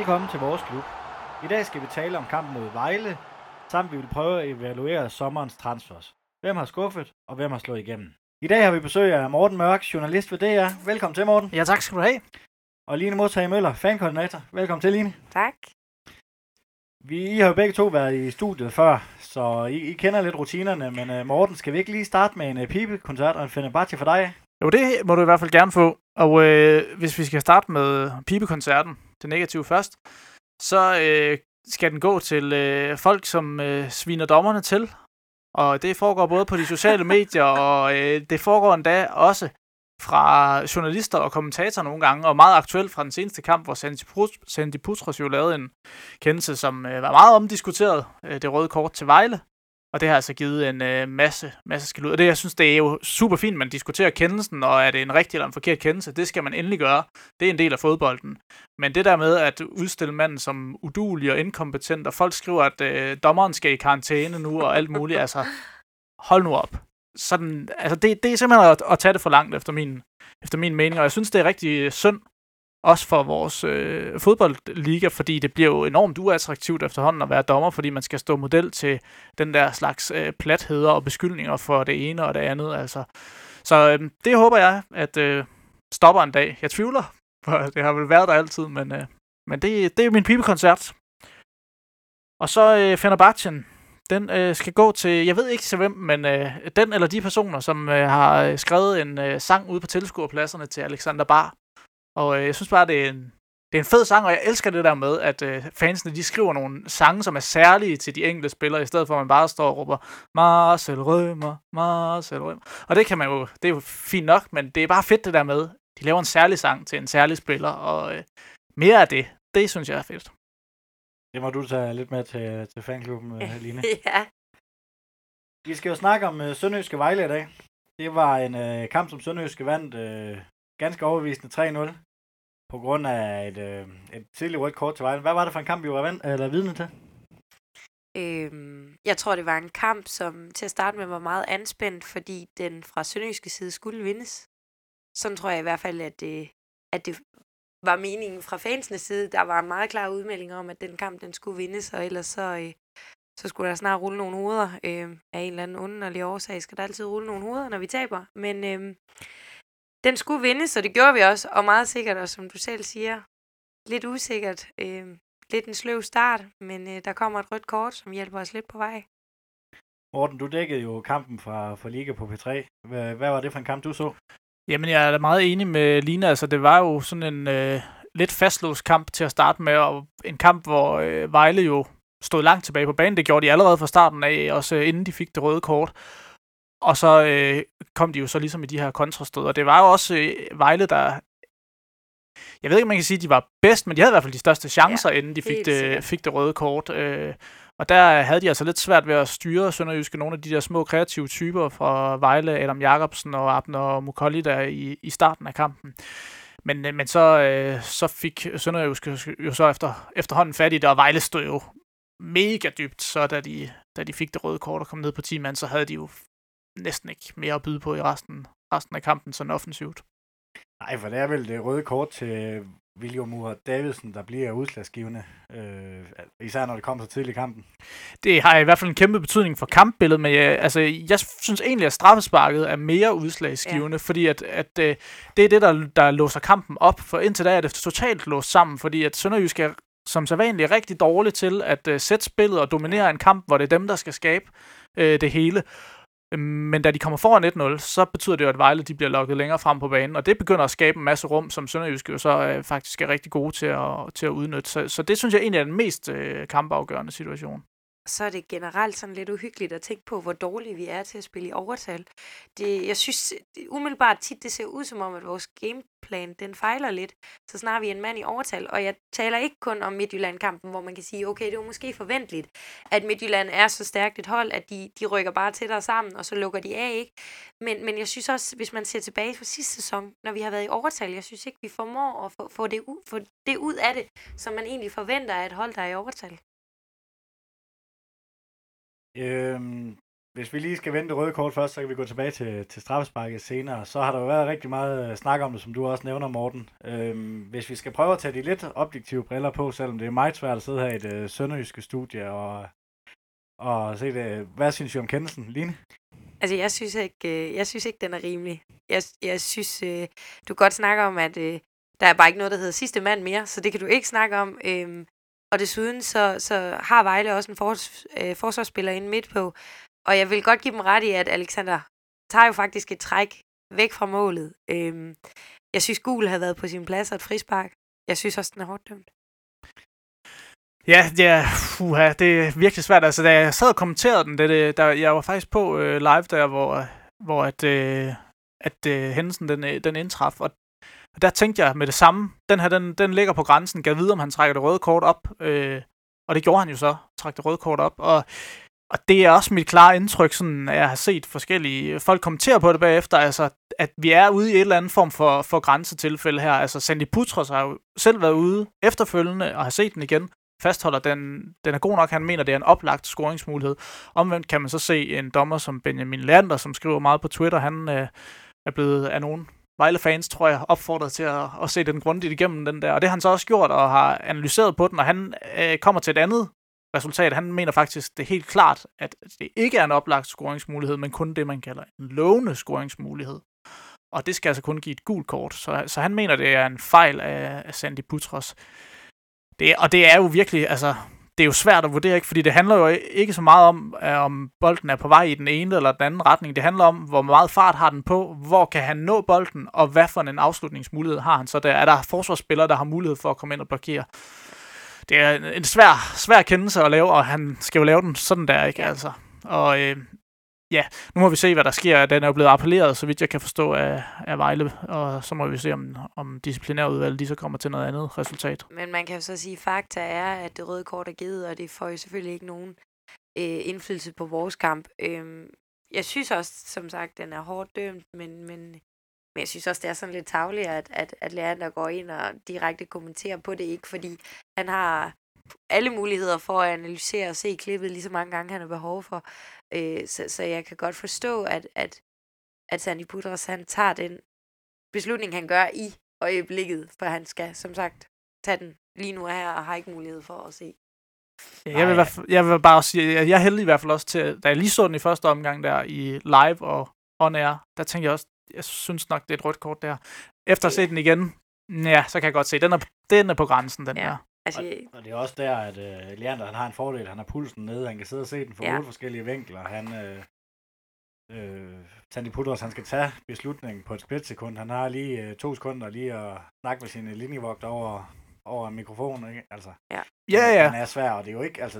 Velkommen til vores klub. I dag skal vi tale om kampen mod Vejle, samt vi vil prøve at evaluere sommerens transfers. Hvem har skuffet, og hvem har slået igennem? I dag har vi besøg af Morten Mørk, journalist ved DR. Velkommen til, Morten. Ja, tak skal du have. Og Line Modtage Møller, fankoordinator. Velkommen til, Line. Tak. Vi I har jo begge to været i studiet før, så I, I kender lidt rutinerne, men uh, Morten, skal vi ikke lige starte med en uh, pibekoncert og en Fenerbahce for dig? Jo, det må du i hvert fald gerne få. Og øh, hvis vi skal starte med pibekoncerten, det negative først, så øh, skal den gå til øh, folk, som øh, sviner dommerne til. Og det foregår både på de sociale medier, og øh, det foregår endda også fra journalister og kommentatorer nogle gange, og meget aktuelt fra den seneste kamp, hvor Sandy, Put- Sandy Putros jo lavede en kendelse, som øh, var meget omdiskuteret, øh, det røde kort til Vejle. Og det har altså givet en øh, masse, masse skal ud. Og det, jeg synes, det er jo super fint, man diskuterer kendelsen, og er det en rigtig eller en forkert kendelse, det skal man endelig gøre. Det er en del af fodbolden. Men det der med at udstille manden som udulig og inkompetent, og folk skriver, at øh, dommeren skal i karantæne nu, og alt muligt, altså hold nu op. Sådan, altså det, det er simpelthen at, at tage det for langt, efter min, efter min mening. Og jeg synes, det er rigtig synd, også for vores øh, fodboldliga, fordi det bliver jo enormt uattraktivt efterhånden at være dommer, fordi man skal stå model til den der slags øh, platheder og beskyldninger for det ene og det andet. Altså. Så øh, det håber jeg, at øh, stopper en dag. Jeg tvivler, for det har vel været der altid, men, øh, men det, det er min pibekoncert. Og så øh, Fenerbahce, den øh, skal gå til, jeg ved ikke til hvem, men øh, den eller de personer, som øh, har øh, skrevet en øh, sang ude på tilskuerpladserne til Alexander Bar. Og øh, jeg synes bare, det er en, det er en fed sang, og jeg elsker det der med, at øh, fansene de skriver nogle sange, som er særlige til de enkelte spillere, i stedet for at man bare står og råber Marcel Rømer, Marcel Rømer. Og det kan man jo, det er jo fint nok, men det er bare fedt det der med, de laver en særlig sang til en særlig spiller, og øh, mere af det, det synes jeg er fedt. Det må du tage lidt med til, til fanklubben, øh, Line. ja. Vi skal jo snakke om uh, Sønderjyske Vejle i dag. Det var en uh, kamp, som Sønderjyske vandt uh, ganske overbevisende 3-0 på grund af et, øh, et tidligt rødt kort til Vejle. Hvad var det for en kamp, vi var vand, eller vidne til? Øhm, jeg tror, det var en kamp, som til at starte med var meget anspændt, fordi den fra Sønderjyske side skulle vindes. Sådan tror jeg i hvert fald, at det, at det var meningen fra fansenes side. Der var en meget klar udmelding om, at den kamp den skulle vindes, og ellers så, øh, så skulle der snart rulle nogle hoveder. Øh, af en eller anden underlig årsag skal der altid rulle nogle hoveder, når vi taber. Men øh, den skulle vindes, og det gjorde vi også, og meget sikkert, og som du selv siger, lidt usikkert. Øh, lidt en sløv start, men øh, der kommer et rødt kort, som hjælper os lidt på vej. Morten, du dækkede jo kampen fra, fra Liga på P3. Hvad, hvad var det for en kamp, du så? Jamen, jeg er da meget enig med Lina. Altså, det var jo sådan en øh, lidt fastlåst kamp til at starte med, og en kamp, hvor øh, Vejle jo stod langt tilbage på banen. Det gjorde de allerede fra starten af, også øh, inden de fik det røde kort. Og så øh, kom de jo så ligesom i de her kontrastød, og det var jo også øh, Vejle, der... Jeg ved ikke, om man kan sige, at de var bedst, men de havde i hvert fald de største chancer, ja, inden de fik det, fik det røde kort. Øh, og der havde de altså lidt svært ved at styre Sønderjyske, nogle af de der små kreative typer fra Vejle, Adam Jacobsen og Abner Mukolli der i, i starten af kampen. Men, øh, men så, øh, så fik Sønderjyske jo så efter, efterhånden fat i det, og Vejle stod jo mega dybt, så da de, da de fik det røde kort og kom ned på 10 mand, så havde de jo næsten ikke mere at byde på i resten, resten af kampen sådan offensivt. Nej, for det er vel det røde kort til William Murat Davidsen, der bliver udslagsgivende, øh, især når det kommer så tidligt i kampen. Det har i hvert fald en kæmpe betydning for kampbilledet, men jeg, altså, jeg synes egentlig, at straffesparket er mere udslagsgivende, ja. fordi at, at øh, det er det, der, der låser kampen op, for indtil da er det totalt låst sammen, fordi at Sønderjysk er som så vanligt rigtig dårligt til at uh, sætte spillet og dominere en kamp, hvor det er dem, der skal skabe uh, det hele. Øhm, men da de kommer foran 1-0, så betyder det jo, at Vejle de bliver lukket længere frem på banen, og det begynder at skabe en masse rum, som Sønderjysk jo så øh, faktisk er rigtig gode til at, til at udnytte. Så, så det synes jeg egentlig er den mest øh, kampafgørende situation så er det generelt sådan lidt uhyggeligt at tænke på, hvor dårlige vi er til at spille i overtal. Det, jeg synes det, umiddelbart tit, det ser ud som om, at vores gameplan, den fejler lidt, så snart vi er en mand i overtal. Og jeg taler ikke kun om Midtjylland-kampen, hvor man kan sige, okay, det er måske forventeligt, at Midtjylland er så stærkt et hold, at de, de rykker bare tættere sammen, og så lukker de af, ikke? Men, men jeg synes også, hvis man ser tilbage på sidste sæson, når vi har været i overtal, jeg synes ikke, vi formår at få, få, det, u, få det ud af det, som man egentlig forventer af et hold, der er i overtal. Øhm, hvis vi lige skal vente røde kort først, så kan vi gå tilbage til, til straffesparket senere. Så har der jo været rigtig meget øh, snak om det, som du også nævner, Morten. Øhm, hvis vi skal prøve at tage de lidt objektive briller på, selvom det er meget svært at sidde her i det øh, sønderjyske studie og, og se det. Hvad synes du om kendelsen, Line? Altså, jeg synes ikke, øh, jeg synes ikke den er rimelig. Jeg, jeg synes, øh, du kan godt snakke om, at øh, der er bare ikke noget, der hedder sidste mand mere, så det kan du ikke snakke om. Øhm, og desuden så, så har Vejle også en fors, øh, forsvarsspiller inde midt på, og jeg vil godt give dem ret i, at Alexander tager jo faktisk et træk væk fra målet. Øhm, jeg synes, Gul havde været på sin plads og et frispark. Jeg synes også, den er hårdt dømt. Ja, ja uha, det er virkelig svært. Altså, da jeg sad og kommenterede den, det, det, der, jeg var faktisk på øh, live der, hvor, hvor at, øh, at øh, hændelsen den, øh, den indtraf, og der tænkte jeg med det samme, den her, den, den ligger på grænsen, gav videre, om han trækker det røde kort op, øh, og det gjorde han jo så, trækker det røde kort op, og og det er også mit klare indtryk, sådan, at jeg har set forskellige øh, folk kommentere på det bagefter, altså, at vi er ude i et eller andet form for, for grænsetilfælde her. Altså, Sandy Putros har jo selv været ude efterfølgende og har set den igen, fastholder, den, den er god nok. Han mener, det er en oplagt scoringsmulighed. Omvendt kan man så se en dommer som Benjamin Lander, som skriver meget på Twitter. Han øh, er blevet af nogen Vejle-fans, tror jeg, opfordret til at, at se den grundigt igennem den der. Og det har han så også gjort og har analyseret på den, og han øh, kommer til et andet resultat. Han mener faktisk, det er helt klart, at det ikke er en oplagt scoringsmulighed, men kun det, man kalder en lovende scoringsmulighed. Og det skal altså kun give et gult kort. Så, så han mener, det er en fejl af, af Sandy Putros. Det, og det er jo virkelig, altså, det er jo svært at vurdere, ikke? fordi det handler jo ikke så meget om, om bolden er på vej i den ene eller den anden retning. Det handler om, hvor meget fart har den på, hvor kan han nå bolden, og hvad for en afslutningsmulighed har han. Så der er der forsvarsspillere, der har mulighed for at komme ind og blokere det er en svær, svær kendelse at lave, og han skal jo lave den sådan der, ikke? Altså. Og øh, ja, nu må vi se, hvad der sker. Den er jo blevet appelleret, så vidt jeg kan forstå, af, af Vejle, og så må vi se, om, om disciplinærudvalget de så kommer til noget andet resultat. Men man kan jo så sige, at fakta er, at det røde kort er givet, og det får jo selvfølgelig ikke nogen øh, indflydelse på vores kamp. Øh, jeg synes også, som sagt, den er hårdt dømt, men, men men jeg synes også, det er sådan lidt tavligt, at, at, at læreren, der går ind og direkte kommenterer på det, ikke fordi han har alle muligheder for at analysere og se klippet lige så mange gange, han har behov for. Øh, så, så jeg kan godt forstå, at, at, at Sandy Pudras, han tager den beslutning, han gør i øjeblikket, for han skal, som sagt, tage den lige nu her, og har ikke mulighed for at se. Ja, jeg, vil fald, jeg vil bare sige, at jeg er heldig i hvert fald også til, da jeg lige så den i første omgang der i live og on air, der tænkte jeg også, jeg synes nok, det er et rødt kort der. Efter at se den igen, ja, så kan jeg godt se, den er, den er på grænsen, den ja. der. Altså, og, og det er også der, at uh, Leander han har en fordel. Han har pulsen nede, han kan sidde og se den fra ja. otte forskellige vinkler. Han, uh, uh, Sandy Pudros, han skal tage beslutningen på et splitsekund. Han har lige uh, to sekunder lige at snakke med sin linjevogt over, over mikrofonen. Ikke? Altså, ja. ja, ja. Den er svær, og det er jo ikke, altså,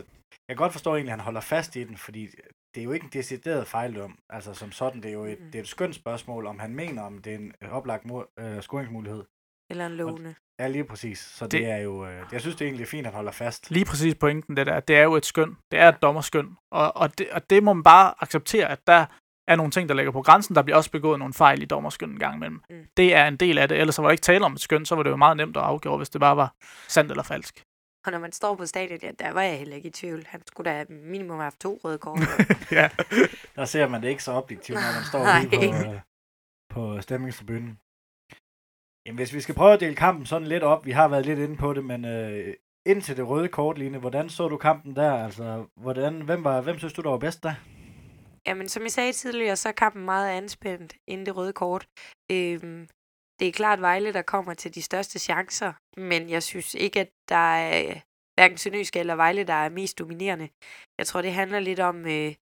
jeg kan godt forstå egentlig, at han holder fast i den, fordi det er jo ikke en decideret fejldom. Altså som sådan, det er jo et, det er et skønt spørgsmål, om han mener, om det er en oplagt uh, scoringsmulighed. Eller en lovende. Ja, lige præcis. Så det, det er jo, øh, jeg synes, det er egentlig fint, at han holder fast. Lige præcis pointen, det der. Det er jo et skøn. Det er et dommerskøn. Og, og, det, og det må man bare acceptere, at der er nogle ting, der ligger på grænsen. Der bliver også begået nogle fejl i dommerskøn en gang imellem. Mm. Det er en del af det. Ellers var der ikke tale om et skøn, så var det jo meget nemt at afgøre, hvis det bare var sandt eller falsk. Og når man står på stadion, ja, der var jeg heller ikke i tvivl. Han skulle da minimum have haft to røde kort. ja, der ser man det ikke så objektivt, når man står ude på, øh, på stemningstribunen. Jamen, hvis vi skal prøve at dele kampen sådan lidt op, vi har været lidt inde på det, men øh, indtil det røde kort, Line, hvordan så du kampen der? Altså, hvordan, hvem, var, hvem synes du, der var bedst der? Jamen, som jeg sagde tidligere, så er kampen meget anspændt inden det røde kort. Øhm, det er klart Vejle, der kommer til de største chancer, men jeg synes ikke, at der er øh, hverken Sønderjyske eller Vejle, der er mest dominerende. Jeg tror, det handler lidt om, øh,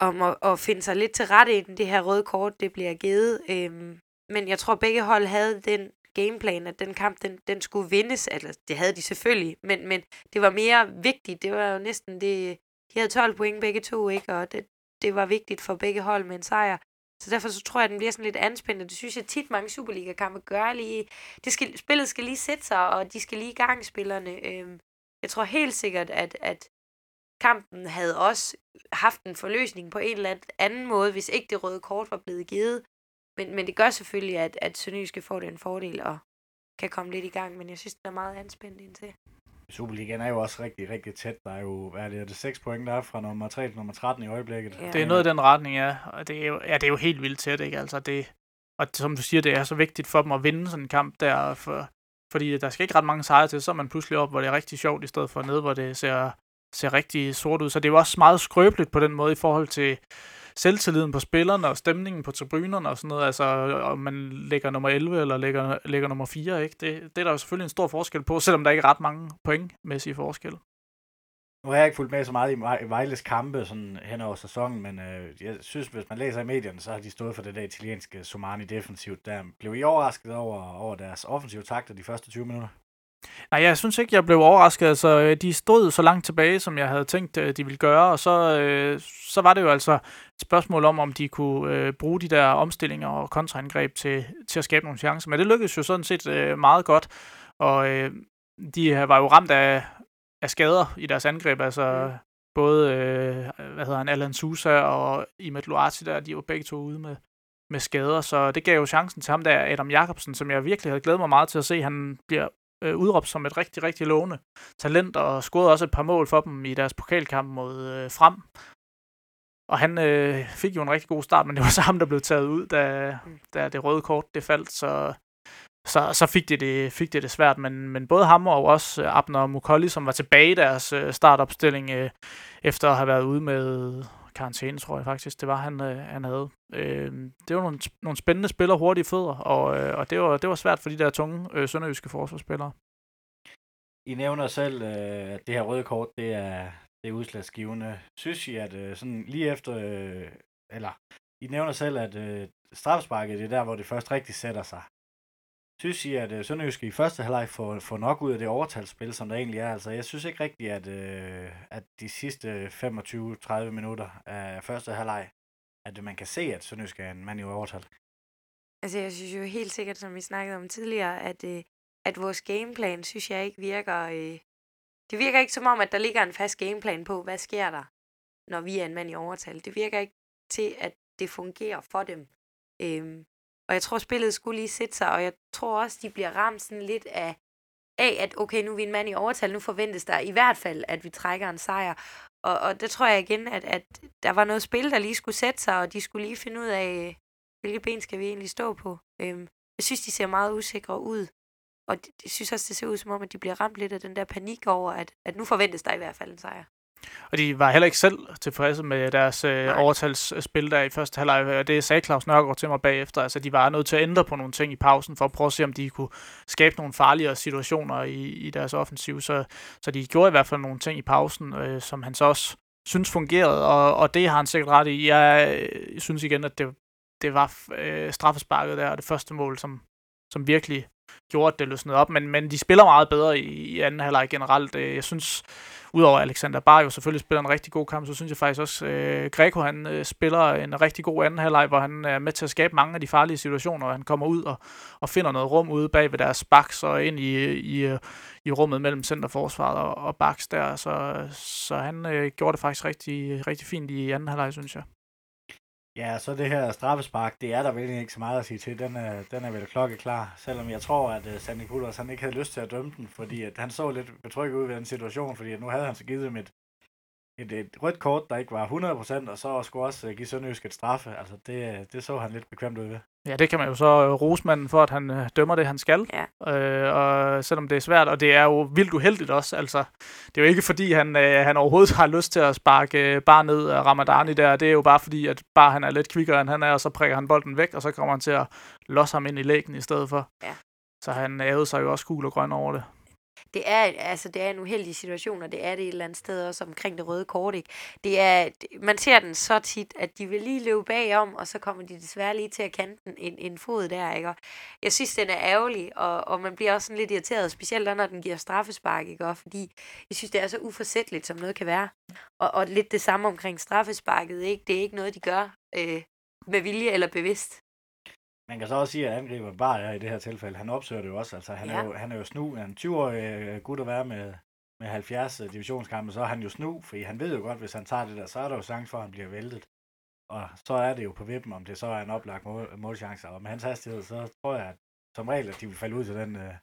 om at, at finde sig lidt til rette, inden det her røde kort det bliver givet. Øhm, men jeg tror, begge hold havde den gameplan, at den kamp, den, den skulle vindes. Altså, det havde de selvfølgelig, men, men det var mere vigtigt. Det var jo næsten det... De havde 12 point begge to, ikke? Og det, det var vigtigt for begge hold med en sejr. Så derfor så tror jeg, at den bliver sådan lidt anspændt, Det synes jeg tit mange Superliga-kampe gør lige. Det skal, spillet skal lige sætte sig, og de skal lige i gang, spillerne. Øhm, jeg tror helt sikkert, at, at kampen havde også haft en forløsning på en eller anden måde, hvis ikke det røde kort var blevet givet. Men, men det gør selvfølgelig, at, at Sønderjyske får den fordel og kan komme lidt i gang, men jeg synes, den er meget anspændt indtil. Superligaen er jo også rigtig, rigtig tæt. Der er jo, hvad er det, er det 6 point, der er fra nummer 3 til nummer 13 i øjeblikket. Ja. Det er noget i den retning, ja. Og det er jo, ja, det er jo helt vildt tæt, ikke? Altså, det, og som du siger, det er så vigtigt for dem at vinde sådan en kamp der, for, fordi der skal ikke ret mange sejre til, så er man pludselig op, hvor det er rigtig sjovt, i stedet for nede, hvor det ser, ser rigtig sort ud. Så det er jo også meget skrøbeligt på den måde i forhold til selvtilliden på spillerne og stemningen på tribunerne og sådan noget. Altså, om man ligger nummer 11 eller ligger, ligger nummer 4, ikke? Det, det er der jo selvfølgelig en stor forskel på, selvom der ikke er ret mange pointmæssige forskelle. Nu har jeg ikke fulgt med så meget i Vejles kampe sådan hen over sæsonen, men øh, jeg synes, hvis man læser i medierne, så har de stået for det der italienske Somani defensivt. Der blev I overrasket over, over deres offensive takter de første 20 minutter? Nej, jeg synes ikke, jeg blev overrasket. Altså, øh, de stod så langt tilbage, som jeg havde tænkt, øh, de ville gøre, og så, øh, så var det jo altså et spørgsmål om, om de kunne øh, bruge de der omstillinger og kontraangreb til, til at skabe nogle chancer. Men det lykkedes jo sådan set øh, meget godt, og øh, de var jo ramt af, af skader i deres angreb, altså Mm. både, øh, hvad hedder han, Alan Sousa og Imet Luati der, de var begge to ude med, med skader, så det gav jo chancen til ham der, Adam Jakobsen, som jeg virkelig havde glædet mig meget til at se. Han bliver øh, udråbt som et rigtig, rigtig lovende talent, og scorede også et par mål for dem i deres pokalkamp mod øh, Frem. Og han øh, fik jo en rigtig god start, men det var så ham, der blev taget ud, da, Mm. da det røde kort det faldt, så, så, så fik, det det, fik det det svært. Men, men både ham og også øh, Abner Mukolli, som var tilbage i deres øh, startopstilling, øh, efter at have været ude med karantæne, tror jeg faktisk, det var han, øh, han havde. Øh, det var nogle, nogle spændende spillere, hurtige fødder, og, øh, og det, var, det var svært for de der tunge øh, sønderjyske forsvarsspillere. I nævner selv, øh, at det her røde kort, det er, det er udslagsgivende. Synes I, at øh, sådan lige efter, øh, eller I nævner selv, at øh, straffesparket, det er der, hvor det først rigtig sætter sig. Synes I, at øh, Sønderjyske i første halvleg får, får nok ud af det overtalsspil, som der egentlig er? Altså, jeg synes ikke rigtigt, at, øh, at de sidste 25-30 minutter af første halvleg, at man kan se, at Sønderjyske er en mand i overtal. Altså, jeg synes jo helt sikkert, som vi snakkede om tidligere, at, øh, at vores gameplan, synes jeg ikke virker... Øh, det virker ikke som om, at der ligger en fast gameplan på, hvad sker der, når vi er en mand i overtal. Det virker ikke til, at det fungerer for dem. Øh, og jeg tror, spillet skulle lige sætte sig, og jeg tror også, de bliver ramt sådan lidt af, af, at okay, nu er vi en mand i overtal, nu forventes der i hvert fald, at vi trækker en sejr. Og, og det tror jeg igen, at, at der var noget spil, der lige skulle sætte sig, og de skulle lige finde ud af, hvilke ben skal vi egentlig stå på. Øhm, jeg synes, de ser meget usikre ud. Og det- jeg synes også, det ser ud som om, at de bliver ramt lidt af den der panik over, at, at nu forventes der i hvert fald en sejr. Og de var heller ikke selv tilfredse med deres øh, overtalsspil der i første halvleg. Og det sagde Claus Nørgaard til mig bagefter. Altså, de var nødt til at ændre på nogle ting i pausen, for at prøve at se, om de kunne skabe nogle farligere situationer i, i deres offensiv. Så, så de gjorde i hvert fald nogle ting i pausen, øh, som han så også synes fungerede, og, og det har han sikkert ret i. Jeg øh, synes igen, at det, det var øh, straffesparket der, og det første mål, som, som virkelig gjorde, at det løsnede op. Men, men de spiller meget bedre i, i anden halvleg generelt. Øh, Jeg synes, udover Alexander Bar jo selvfølgelig spiller en rigtig god kamp, så synes jeg faktisk også, øh, Greco han øh, spiller en rigtig god anden halvleg, hvor han er med til at skabe mange af de farlige situationer, og han kommer ud og, og finder noget rum ude bag ved deres baks og ind i, i, i rummet mellem centerforsvaret og, og baks der, så, så han øh, gjorde det faktisk rigtig, rigtig fint i anden halvleg, synes jeg. Ja, så det her straffespark, det er der vel ikke så meget at sige til. Den er, den er vel klokkeklar, selvom jeg tror, at uh, Sandy Kullers, han ikke havde lyst til at dømme den, fordi at han så lidt betrykket ud ved den situation, fordi at nu havde han så givet dem et, et, et rødt kort, der ikke var 100%, og så skulle også uh, give Sønderjysk et straffe. Altså, det, det så han lidt bekvemt ud ved. Ja, det kan man jo så øh, rose manden for, at han øh, dømmer det, han skal. Ja. Øh, og selvom det er svært, og det er jo vildt uheldigt også. Altså, det er jo ikke fordi, han, øh, han overhovedet har lyst til at sparke øh, bare ned af Ramadani der. Det er jo bare fordi, at bare han er lidt kvikkere, end han er, og så prikker han bolden væk, og så kommer han til at losse ham ind i lægen i stedet for. Ja. Så han ævede sig jo også gul og grøn over det. Det er, altså, det er en uheldig situation, og det er det et eller andet sted også omkring det røde kort. Ikke? Det er, man ser den så tit, at de vil lige løbe bagom, og så kommer de desværre lige til at kante den en, en fod der. Ikke? Og jeg synes, den er ærgerlig, og, og man bliver også sådan lidt irriteret, specielt når den giver straffespark, ikke? Og fordi jeg synes, det er så uforsætteligt, som noget kan være. Og, og lidt det samme omkring straffesparket. Ikke? Det er ikke noget, de gør øh, med vilje eller bevidst. Man kan så også sige, at angriber bare er i det her tilfælde. Han opsøger det jo også. Altså, han, ja. Er, jo, han er jo snu. Han er en 20-årig øh, gut at være med, med 70 divisionskampe, så er han jo snu, fordi han ved jo godt, hvis han tager det der, så er der jo chance for, at han bliver væltet. Og så er det jo på vippen, om det så er en oplagt mål, målchance. Og med hans hastighed, så tror jeg, at som regel, at de vil falde ud til den, øh,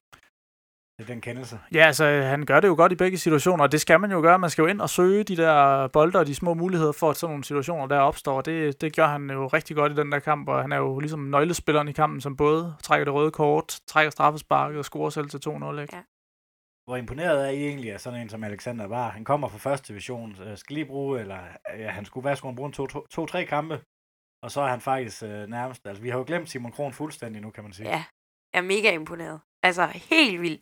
den kendelse. Ja, altså han gør det jo godt i begge situationer, og det skal man jo gøre. Man skal jo ind og søge de der bolde og de små muligheder for, at sådan nogle situationer der opstår. Det, det gør han jo rigtig godt i den der kamp, og han er jo ligesom nøglespilleren i kampen, som både trækker det røde kort, trækker straffesparket og scorer selv til 2-0. Ikke? Ja. Hvor imponeret er I egentlig af sådan en som Alexander var? Han kommer fra første division, øh, skal lige bruge, eller ja, han skulle, hvad skulle han bruge, to-tre to, to, kampe? Og så er han faktisk øh, nærmest, altså vi har jo glemt Simon Kron fuldstændig nu, kan man sige. Ja, jeg er mega imponeret. Altså helt vildt.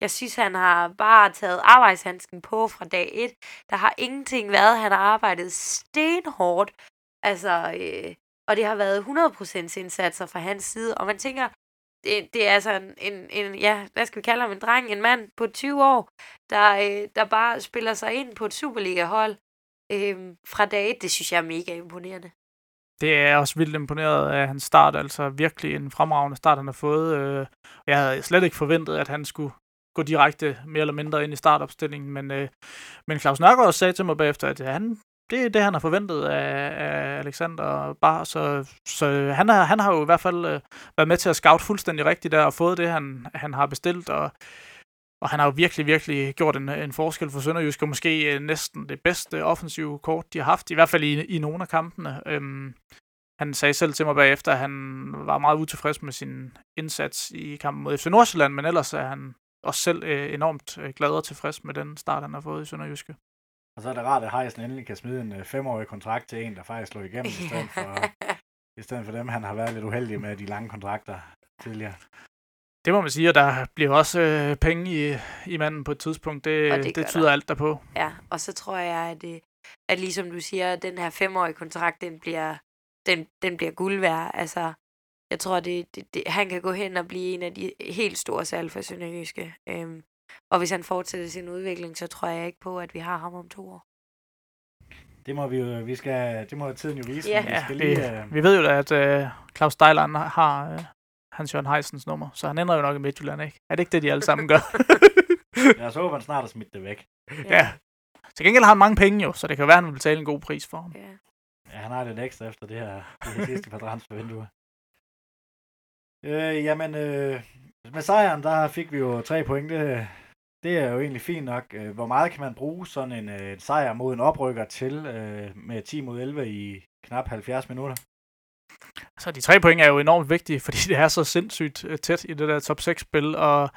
Jeg synes, han har bare taget arbejdshandsken på fra dag 1. Der har ingenting været. Han har arbejdet stenhårdt. Altså, øh, og det har været 100% indsatser fra hans side. Og man tænker, det, det er altså en, en, en, ja, hvad skal vi kalde ham, en dreng, en mand på 20 år, der, øh, der bare spiller sig ind på et Superliga-hold øh, fra dag 1. Det synes jeg er mega imponerende. Det er også vildt imponeret af hans start, altså virkelig en fremragende start, han har fået. Øh, jeg havde slet ikke forventet, at han skulle gå direkte mere eller mindre ind i startopstillingen, men, øh, men Claus Nørgaard sagde til mig bagefter, at han, det er det, han har forventet af, af Alexander Bar, så, så han, har, han har jo i hvert fald øh, været med til at scout fuldstændig rigtigt der, og fået det, han, han har bestilt, og, og han har jo virkelig, virkelig gjort en, en forskel for Sønderjysk, og måske øh, næsten det bedste offensive kort, de har haft, i hvert fald i, i nogle af kampene. Øhm, han sagde selv til mig bagefter, at han var meget utilfreds med sin indsats i kampen mod FC Nordsjælland, men ellers er han også selv øh, enormt øh, glad og tilfreds med den start, han har fået i Sønderjyske. Og så er det rart, at Heisen endelig kan smide en øh, femårig kontrakt til en, der faktisk slår igennem, i stedet for, i stedet for dem, han har været lidt uheldig med de lange kontrakter tidligere. Det må man sige, og der bliver også øh, penge i, i manden på et tidspunkt. Det, Og det, det det tyder der. alt derpå. Ja, og så tror jeg, at, øh, at ligesom du siger, den her femårige kontrakt, den bliver, den, den bliver guld værd. Altså, jeg tror, det, det, det, han kan gå hen og blive en af de helt store salg for Sønderjyske. Øhm, og hvis han fortsætter sin udvikling, så tror jeg ikke på, at vi har ham om to år. Det må vi jo, vi skal, det må tiden jo vise. Ja. vi skal vi, lige, øh, vi ved jo da, at øh, Claus Stejland har øh, Hans Jørgen Heisens nummer, så han ender jo nok i Midtjylland, ikke? Er det ikke det, de alle sammen gør? os håbe, han snart har smidt det væk. ja. Til gengæld har han mange penge jo, så det kan være, at han vil betale en god pris for ham. ja. Ja, han har lidt ekstra efter det her, det her sidste par transfervinduer. Øh, jamen, øh, med sejren, der fik vi jo tre point. Det, det er jo egentlig fint nok. Øh, Hvor meget kan man bruge sådan en øh, sejr mod en oprykker til øh, med 10 mod 11 i knap 70 minutter? Så de tre point er jo enormt vigtige, fordi det er så sindssygt øh, tæt i det der top 6-spil, og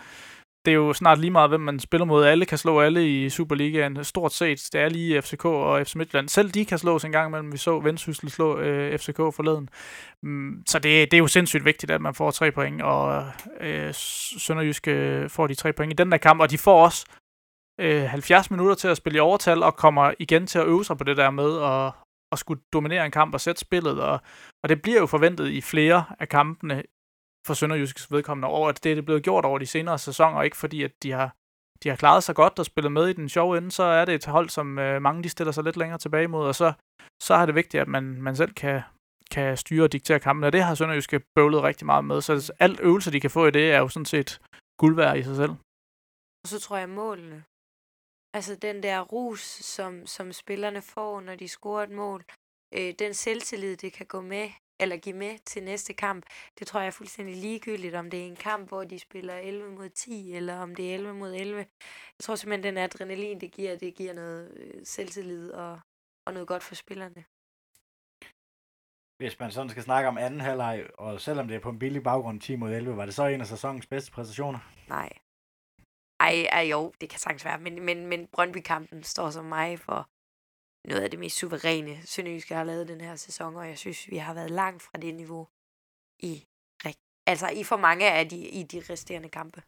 det er jo snart lige meget, hvem man spiller mod. Alle kan slå alle i Superligaen, stort set. Det er lige FCK og FC Midtjylland. Selv de kan slås en gang imellem. Vi så Vendsyssel slå øh, FCK forleden. Mm, så det, det er jo sindssygt vigtigt, at man får tre point, og øh, Sønderjyske øh, får de tre point i den der kamp, og de får også øh, 70 minutter til at spille i overtal, og kommer igen til at øve sig på det der med at, at skulle dominere en kamp og sætte spillet, og, og det bliver jo forventet i flere af kampene for Sønderjyskes vedkommende over, at det er det blevet gjort over de senere sæsoner, ikke fordi at de har, de har klaret sig godt og spillet med i den sjove ende, så er det et hold, som øh, mange de stiller sig lidt længere tilbage mod, og så, så er det vigtigt, at man, man selv kan, kan styre og diktere kampen, og det har Sønderjyske bøvlet rigtig meget med, så alt øvelse, de kan få i det, er jo sådan set guld værd i sig selv. Og så tror jeg målene. Altså den der rus, som, som spillerne får, når de scorer et mål. Øh, den selvtillid, det kan gå med, eller give med til næste kamp. Det tror jeg er fuldstændig ligegyldigt, om det er en kamp, hvor de spiller 11 mod 10, eller om det er 11 mod 11. Jeg tror simpelthen, den adrenalin, det giver, det giver noget øh, selvtillid og, og noget godt for spillerne. Hvis man sådan skal snakke om anden halvleg, og selvom det er på en billig baggrund 10 mod 11, var det så en af sæsonens bedste præstationer? Nej. Ej, ej jo, det kan sagtens være, men, men, men Brøndby-kampen står som mig for noget af det mest suveræne, Sønderjyske har lavet den her sæson, og jeg synes, vi har været langt fra det niveau i, altså i for mange af de, i de resterende kampe.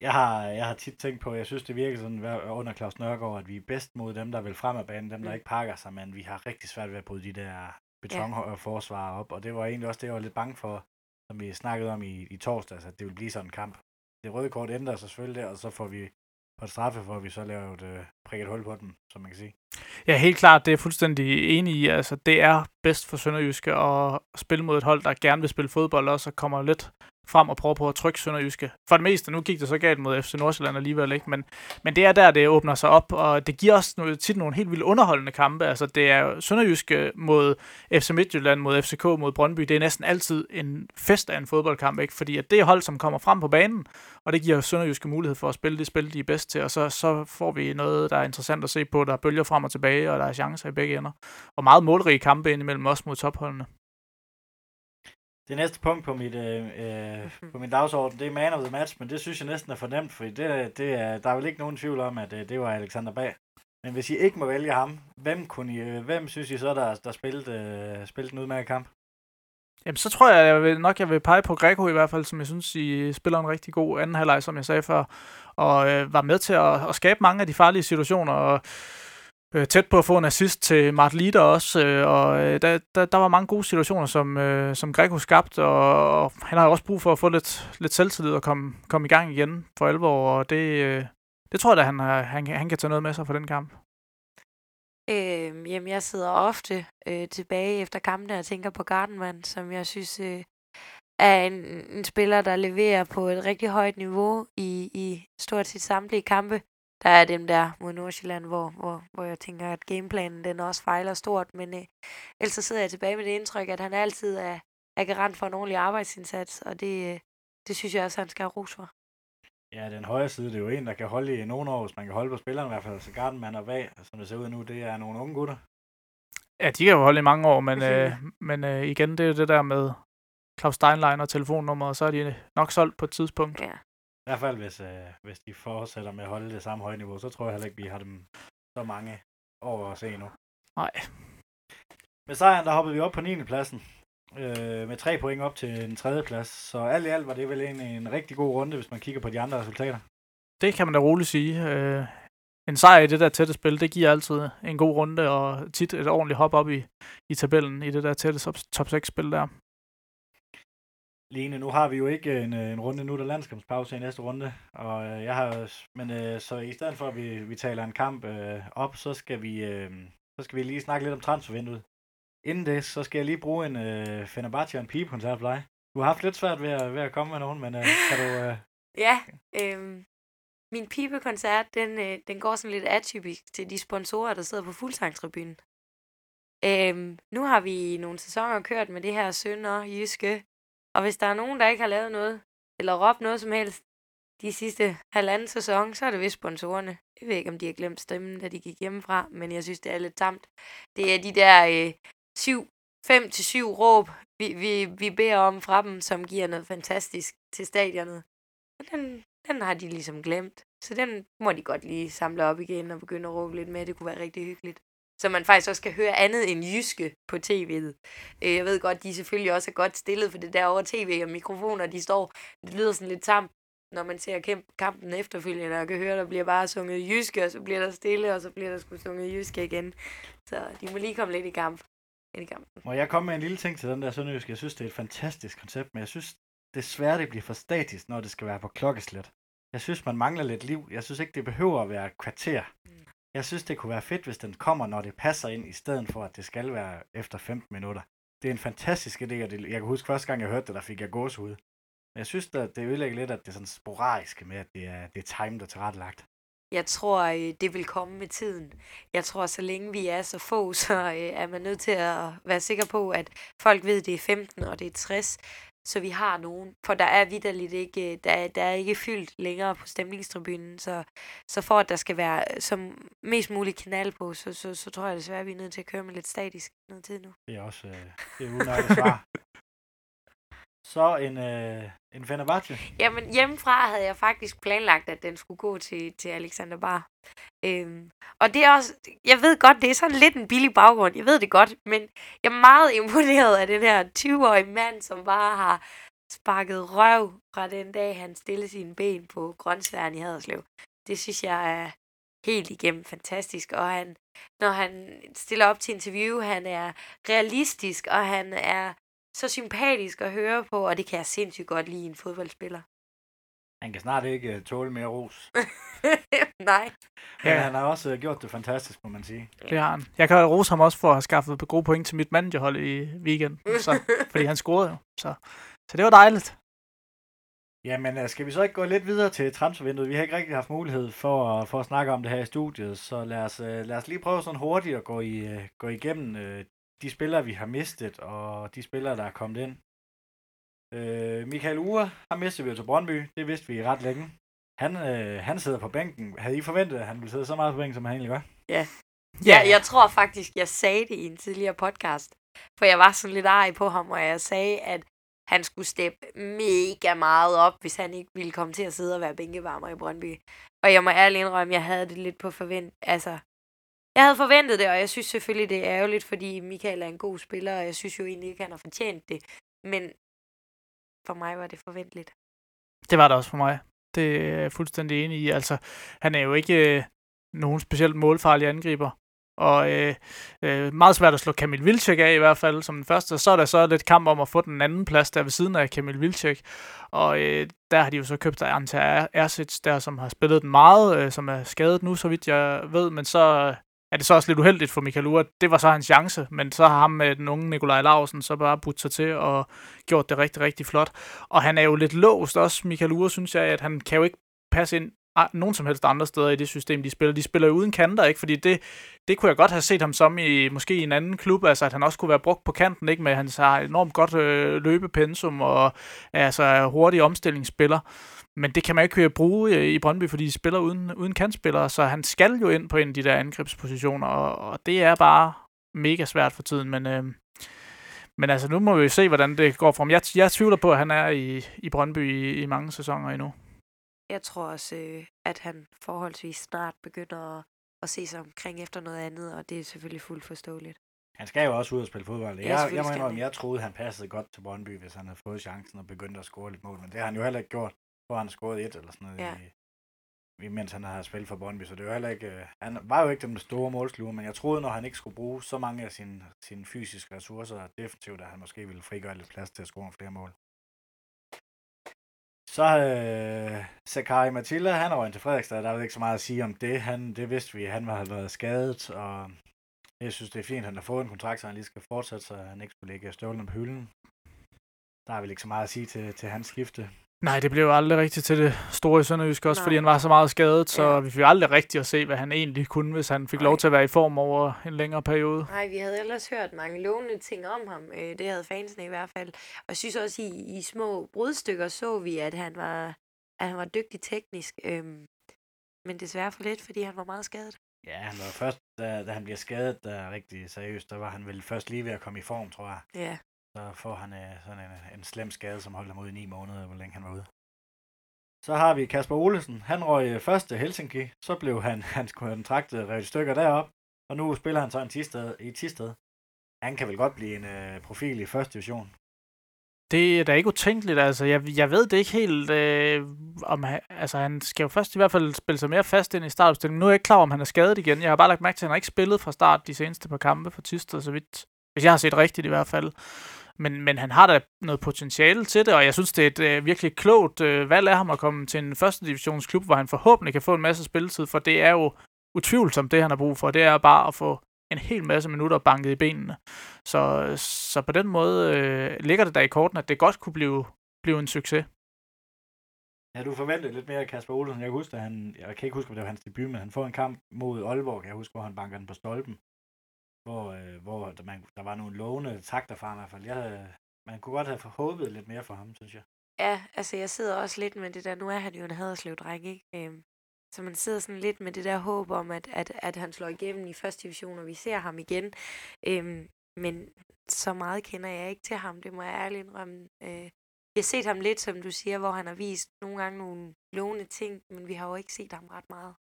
Jeg har, jeg har tit tænkt på, jeg synes, det virker sådan under Claus Nørgaard, at vi er bedst mod dem, der vil frem af banen, dem, der Mm. ikke pakker sig, men vi har rigtig svært ved at bryde de der betonforsvar op, og det var egentlig også det, jeg var lidt bange for, som vi snakkede om i, i torsdags, at det ville blive sådan en kamp. Det røde kort ændrer sig selvfølgelig der, og så får vi på et straffe, hvor vi så laver øh, et øh, prikket hul på den, som man kan sige. Ja, helt klart, det er jeg fuldstændig enig i. Altså, det er bedst for Sønderjyske at spille mod et hold, der gerne vil spille fodbold også, og kommer lidt frem og prøver på at trykke Sønderjyske. For det meste, nu gik det så galt mod FC Nordsjælland alligevel, ikke? Men, men det er der, det åbner sig op, og det giver os noget, tit nogle helt vildt underholdende kampe. Altså, det er Sønderjyske mod FC Midtjylland, mod FCK, mod Brøndby. Det er næsten altid en fest af en fodboldkamp, ikke? Fordi at det er hold, som kommer frem på banen, og det giver Sønderjyske mulighed for at spille det spil, de er bedst til, og så, så får vi noget, der er interessant at se på. Der er bølger frem og tilbage, og der er chancer i begge ender. Og meget målrige kampe indimellem også mod topholdene. Det næste punkt på, mit, øh, øh, på min dagsorden, det er man of the match, men det synes jeg næsten er fornemt, fordi det, det er, der er vel ikke nogen tvivl om, at øh, det var Alexander Bag. Men hvis I ikke må vælge ham, hvem, kunne I, øh, hvem synes I så, der, der spillede, øh, spillede en udmærket kamp? Jamen, så tror jeg, jeg vil, nok, jeg vil pege på Greco i hvert fald, som jeg synes, I spiller en rigtig god anden halvleg, som jeg sagde før, og øh, var med til at, at skabe mange af de farlige situationer, og øh, Øh, tæt på at få en assist til Mart Lider også, øh, og øh, der, der, der var mange gode situationer, som, øh, som Greco skabte, og, og han har også brug for at få lidt, lidt selvtillid og komme, komme i gang igen for alvor, og det, øh, det tror jeg da, han, han, han kan tage noget med sig for den kamp. Øh, jamen, jeg sidder ofte øh, tilbage efter kampene og tænker på Gardenman, som jeg synes øh, er en, en spiller, der leverer på et rigtig højt niveau i, i stort set samtlige kampe. Der er dem der mod Nordsjælland, hvor, hvor, hvor jeg tænker, at gameplanen den også fejler stort. Men øh, ellers så sidder jeg tilbage med det indtryk, at han altid er, er garant for en ordentlig arbejdsindsats, og det, øh, det synes jeg også, han skal have ros for. Ja, den højre side, det er jo en, der kan holde i nogle år, hvis man kan holde på spilleren i hvert fald. Så Gardenman og bag, som det ser ud nu, det er nogle unge gutter. Ja, de kan jo holde i mange år, men, øh, men øh, igen, det er jo det der med Claus Steinlein og telefonnummer, og så er de nok solgt på et tidspunkt. Ja. I hvert fald, hvis, øh, hvis de fortsætter med at holde det samme høje niveau, så tror jeg heller ikke, vi har dem så mange år at se nu. Nej. Med sejren, der hoppede vi op på 9. pladsen øh, med tre point op til en tredje plads. Så alt i alt var det vel en, en rigtig god runde, hvis man kigger på de andre resultater. Det kan man da roligt sige. Øh, en sejr i det der tætte spil, det giver altid en god runde, og tit et ordentligt hop op i, i tabellen i det der tætte top 6-spil der. Lene, nu har vi jo ikke en, øh, en runde nu, der landskampspause i næste runde, og øh, jeg har, men øh, så i stedet for at vi, vi taler en kamp øh, op, så skal vi øh, så skal vi lige snakke lidt om transfervinduet. Inden det, så skal jeg lige bruge en øh, Fenerbahce og en pigekoncert for dig. Du har haft lidt svært ved at, ved at komme med nogen, men øh, kan du... Øh... Ja, øh, min pibekoncert, den, øh, den går sådan lidt atypisk til de sponsorer, der sidder på fuldsangtribunen. Øh, nu har vi nogle sæsoner kørt med det her Sønder Jyske, og hvis der er nogen, der ikke har lavet noget, eller råbt noget som helst, de sidste halvanden sæson, så er det vist sponsorerne. Jeg ved ikke, om de har glemt stemmen, da de gik hjemmefra, men jeg synes, det er lidt tamt. Det er de der øh, syv, fem til syv råb, vi, vi, vi beder om fra dem, som giver noget fantastisk til stadionet. Og den, den har de ligesom glemt. Så den må de godt lige samle op igen og begynde at råbe lidt med. Det kunne være rigtig hyggeligt. Så man faktisk også kan høre andet end jyske på tv'et. Øh, jeg ved godt, de selvfølgelig også er godt stillet, for det der over tv og mikrofoner, de står, det lyder sådan lidt tamt, når man ser kampen efterfølgende, og kan høre, der bliver bare sunget jyske, og så bliver der stille, og så bliver der sgu sunget jyske igen. Så de må lige komme lidt i kamp ind i kampen. Må jeg komme med en lille ting til den der sønderjysk? Jeg synes, det er et fantastisk koncept, men jeg synes desværre, det bliver for statisk, når det skal være på klokkeslæt. Jeg synes, man mangler lidt liv. Jeg synes ikke, det behøver at være kvarter. Jeg synes, det kunne være fedt, hvis den kommer, når det passer ind, i stedet for, at det skal være efter 15 minutter. Det er en fantastisk idé, og det, jeg kan huske første gang, jeg hørte det, der fik jeg gåsehud. Men jeg synes, at det ødelægger lidt, at det er sådan sporadisk med, at det er, det er timet og tilrettelagt. Jeg tror, øh, det vil komme med tiden. Jeg tror, så længe vi er så få, så øh, er man nødt til at være sikker på, at folk ved, at det er 15 og det er 60, så vi har nogen. For der er vidderligt ikke, øh, der, der er ikke fyldt længere på stemningstribunen, så, så for at der skal være som mest muligt kanal på, så, så, så tror jeg desværre, at vi er nødt til at køre med lidt statisk noget tid nu. Det er også øh, det er udmærket svar. Så en, øh, en Fenerbahce. Jamen, hjemmefra havde jeg faktisk planlagt, at den skulle gå til, til Alexander Bar. Øhm, og det er også, jeg ved godt, det er sådan lidt en billig baggrund, jeg ved det godt, men jeg er meget imponeret af den her 20-årige mand, som bare har sparket røv fra den dag, han stillede sine ben på grøntsværen i Haderslev. Det synes jeg er helt igennem fantastisk, og han, når han stiller op til interview, han er realistisk, og han er så sympatisk at høre på, og det kan jeg sindssygt godt lide en fodboldspiller. Han kan snart ikke uh, tåle mere ros. Nej. Men ja. han har også uh, gjort det fantastisk, må man sige. Det har han. Jeg kan rose ham også for at have skaffet gode point til mit managerhold i weekenden, så, fordi han scorede jo. Så, så det var dejligt. Jamen, øh, skal vi så ikke gå lidt videre til transfervinduet? Vi har ikke rigtig haft mulighed for, at- for at snakke om det her i studiet, så lad os, øh, lad os lige prøve sådan hurtigt at gå, i, øh, gå igennem øh, de spillere, vi har mistet, og de spillere, der er kommet ind. Øh, Michael Ure har mistet vi jo til Brøndby, det vidste vi ret længe. Han, øh, han sidder på bænken. Havde I forventet, at han ville sidde så meget på bænken, som han egentlig gør? Ja. ja, jeg tror faktisk, jeg sagde det i en tidligere podcast. For jeg var sådan lidt arg på ham, og jeg sagde, at han skulle steppe mega meget op, hvis han ikke ville komme til at sidde og være bænkevarmer i Brøndby. Og jeg må ærligt indrømme, at jeg havde det lidt på forvent. Altså, jeg havde forventet det, og jeg synes selvfølgelig, det er ærgerligt, fordi Michael er en god spiller, og jeg synes jo egentlig ikke, han har fortjent det. Men for mig var det forventeligt. Det var det også for mig. Det er jeg fuldstændig enig i. Altså, han er jo ikke øh, nogen specielt målfarlig angriber. Og øh, øh, meget svært at slå Kamil Vilcek af i hvert fald som den første. Så er der så lidt kamp om at få den anden plads der ved siden af Kamil Vilcek. Og øh, der har de jo så købt Anta Ersic der, som har spillet den meget, øh, som er skadet nu, så vidt jeg ved. Men så er det så også lidt uheldigt for Michael Ure. Det var så hans chance, men så har ham med den unge Nikolaj Larsen så bare budt sig til og gjort det rigtig, rigtig flot. Og han er jo lidt låst også, Michael Ure, synes jeg, at han kan jo ikke passe ind nogen som helst andre steder i det system, de spiller. De spiller jo uden kanter, ikke? Fordi det, det kunne jeg godt have set ham som i måske i en anden klub, altså at han også kunne være brugt på kanten, ikke? Med hans har enormt godt øh, løbepensum og altså hurtig omstillingsspiller. Men det kan man ikke bruge øh, i Brøndby, fordi de spiller uden, uden kantspillere, så han skal jo ind på en af de der angrebspositioner, og, og det er bare mega svært for tiden, men... Øh, men altså, nu må vi jo se, hvordan det går for ham. Jeg, jeg tvivler på, at han er i, i Brøndby i, i mange sæsoner endnu. Jeg tror også, øh, at han forholdsvis snart begynder at, at se sig omkring efter noget andet, og det er selvfølgelig fuldt forståeligt. Han skal jo også ud og spille fodbold. Ja, Jeg, jeg, må indrømme, jeg troede, han passede godt til Brøndby, hvis han havde fået chancen og begyndte at score lidt mål. Men det har han jo heller ikke gjort, hvor han scoret et eller sådan noget, Ja. i, mens han har spillet for Brøndby. Så det var heller ikke, øh, han var jo ikke den store målsluger, men jeg troede, når han ikke skulle bruge så mange af sine, sine fysiske ressourcer defensivt, at han måske ville frigøre lidt plads til at score flere mål. Så øh, Sakari Matilda, han er til Fredrikstad, der er ikke så meget at sige om det. Han, det vidste vi, han var været skadet, og jeg synes, det er fint, at han har fået en kontrakt, så han lige skal fortsætte, så han ikke skulle lægge støvlen på hylden. Der er vel ikke så meget at sige til, til hans skifte. Nej, det blev jo aldrig rigtigt til det store i Sønderjysk også, Nej. fordi han var så meget skadet, så Ja. vi fik aldrig rigtigt at se, hvad han egentlig kunne, hvis han fik Nej. lov til at være i form over en længere periode. Nej, vi havde ellers hørt mange lovende ting om ham. Øh, det havde fansene i hvert fald. Og jeg synes også, i, i små brudstykker så vi, at han var, at han var dygtig teknisk. Øhm, men desværre for lidt, fordi han var meget skadet. Ja, han var først, da, da han bliver skadet, der er rigtig seriøst, der var han vel først lige ved at komme i form, tror jeg. Ja. Så får han øh, sådan en, en slem skade, som holdt ham ud i ni måneder, hvor længe han var ude. Så har vi Kasper Olesen. Han røg øh, først til Helsinki. Så blev han, hans kontrakt øh, revet i stykker derop. Og nu spiller han så en tisted, i Tisted. Han kan vel godt blive en øh, profil i første division. Det er da ikke utænkeligt, altså. Jeg, jeg ved det ikke helt, øh, om han, altså han skal jo først i hvert fald spille sig mere fast ind i startopstillingen. Nu er jeg ikke klar, om han er skadet igen. Jeg har bare lagt mærke til, at han har ikke spillet fra start de seneste par kampe for Tisted, så vidt. Hvis jeg har set rigtigt i hvert fald. Men, men han har da noget potentiale til det, og jeg synes, det er et øh, virkelig klogt øh, valg af ham at komme til en første divisionsklub, hvor han forhåbentlig kan få en masse spilletid, for det er jo utvivlsomt det, han har brug for. Det er bare at få en hel masse minutter banket i benene. Så, så på den måde øh, ligger det der i korten, at det godt kunne blive, blive en succes. Ja, du forventede lidt mere af Kasper Olsen. Jeg husker, han, jeg kan ikke huske, om det var hans debut, men han får en kamp mod Aalborg, jeg husker, hvor han banker den på stolpen. Hvor, øh, hvor der, man, der var nogle lovende takter fra ham i hvert fald. Jeg, havde- man kunne godt have håbet lidt mere for ham, synes jeg. Ja, altså jeg sidder også lidt med det der, nu er han jo en haderslev dreng, ikke? Øhm, så man sidder sådan lidt med det der håb om, at, at, at han slår igennem i første division, og vi ser ham igen. Øhm, men så meget kender jeg ikke til ham, det må jeg ærligt indrømme. Øh, jeg har set ham lidt, som du siger, hvor han har vist nogle gange nogle lovende ting, men vi har jo ikke set ham ret meget.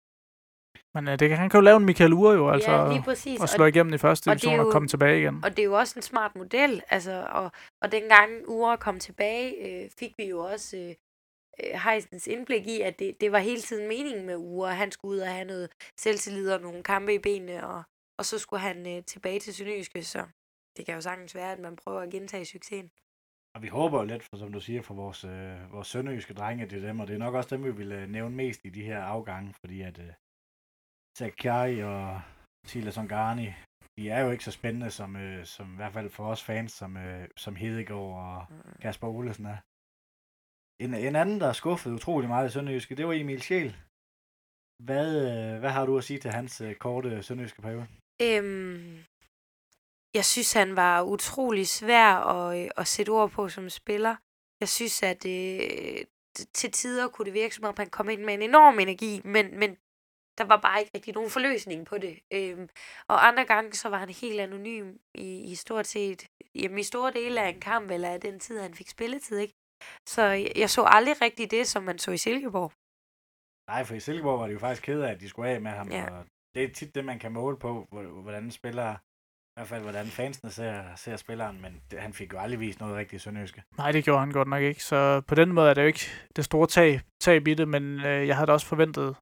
Men øh, det kan, han kan jo lave en Michael Ure jo, altså, ja, lige præcis. og slå igennem i første og division og, jo- komme tilbage igen. Og det er jo også en smart model, altså, og, og dengang Ure kom tilbage, øh, fik vi jo også øh, øh, Heisens indblik i, at det, det var hele tiden meningen med Ure, at han skulle ud og have noget selvtillid og nogle kampe i benene, og, og så skulle han øh, tilbage til Sønderjyske, så det kan jo sagtens være, at man prøver at gentage succesen. Og vi håber jo lidt, for, som du siger, for vores, øh, vores sønderjyske drenge, det er dem, og det er nok også dem, vi vil øh, nævne mest i de her afgange, fordi at øh, Sakai og Silas Ongani, de er jo ikke så spændende, som, øh, som i hvert fald for os fans, som, øh, som Hedegaard og Kasper Olesen er. En, en anden, der skuffede utrolig meget i Sønderjyske, det var Emil Sjæl. Hvad, øh, hvad har du at sige til hans øh, korte Sønderjyske periode? Øhm, jeg synes, han var utrolig svær at, øh, at sætte ord på som spiller. Jeg synes, at øh, til tider kunne det virke, som om han kom ind med en enorm energi, men, men der var bare ikke rigtig nogen forløsning på det. Øhm, og andre gange, så var han helt anonym i, i stort set, jamen i store dele af en kamp, eller af den tid, han fik spilletid, ikke? Så jeg, jeg så aldrig rigtig det, som man så i Silkeborg. Nej, for i Silkeborg var det jo faktisk ked af, at de skulle af med ham, Ja. og det er tit det, man kan måle på, hvor- hvordan spiller, i hvert fald hvordan fansene ser, ser spilleren, men det, han fik jo aldrig vist noget rigtigt Sønderjyske. Nej, det gjorde han godt nok ikke. Så på den måde er det jo ikke det store tab, tab i det, men øh, jeg havde da også forventet,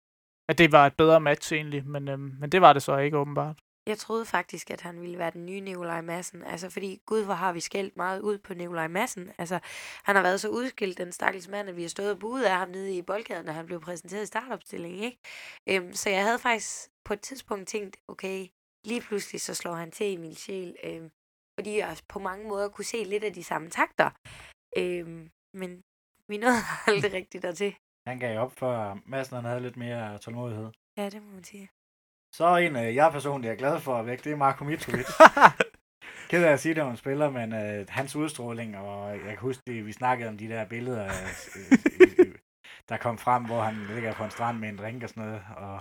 at det var et bedre match egentlig, men, øh, men det var det så ikke åbenbart. Jeg troede faktisk, at han ville være den nye Nikolaj Madsen. Altså, fordi gud, hvor har vi skældt meget ud på Nikolaj Madsen. Altså, han har været så udskilt, den stakkels mand, at vi har stået og budet af ham nede i boldgaden, når han blev præsenteret i startopstillingen, ikke? Øhm, så jeg havde faktisk på et tidspunkt tænkt, okay, lige pludselig så slår han til i min Sjæl, øhm, fordi jeg på mange måder kunne se lidt af de samme takter. Øhm, men vi nåede aldrig rigtigt dertil. Han gav op for, Madsen han havde lidt mere tålmodighed. Ja, det må man sige. Så en, øh, jeg personligt er glad for at væk, det er Marko Mitrovic. Ked af at sige det om en spiller, men øh, hans udstråling, og jeg kan huske, det, vi snakkede om de der billeder, øh, øh, øh, der kom frem, hvor han ligger på en strand med en drink og sådan noget, og,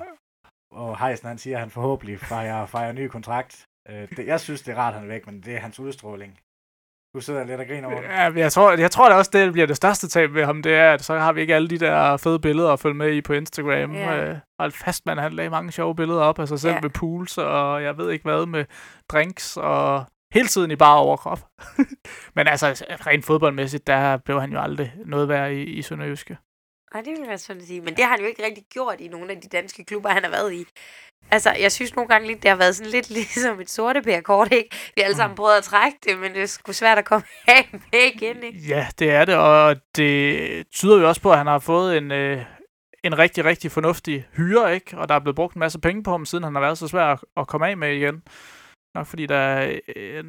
og Heisen, han siger, at han forhåbentlig fejrer, fejrer ny kontrakt. Øh, det, jeg synes, det er rart, han er væk, men det er hans udstråling. Du sidder lidt og griner over det. Ja, jeg tror, jeg tror da også, det bliver det største tab ved ham, det er, at så har vi ikke alle de der fede billeder at følge med i på Instagram. Ja. Øh, hold fast, man, han lagde mange sjove billeder op af sig selv Ja. ja. med pools, og jeg ved ikke hvad, med drinks, og hele tiden i bare overkrop. men altså, rent fodboldmæssigt, der blev han jo aldrig noget værd i, i Sønderjyske. Nej, det vil jeg sådan sige. Men det har han jo ikke rigtig gjort i nogle af de danske klubber, han har været i. Altså, jeg synes nogle gange lidt, det har været sådan lidt ligesom et sorte pærkort, ikke? Vi har alle sammen prøvet at trække det, men det er sgu svært at komme af med igen, ikke? Ja, det er det, og det tyder jo også på, at han har fået en, øh, en rigtig, rigtig fornuftig hyre, ikke? Og der er blevet brugt en masse penge på ham, siden han har været så svær at, at komme af med igen. Nok fordi der øh,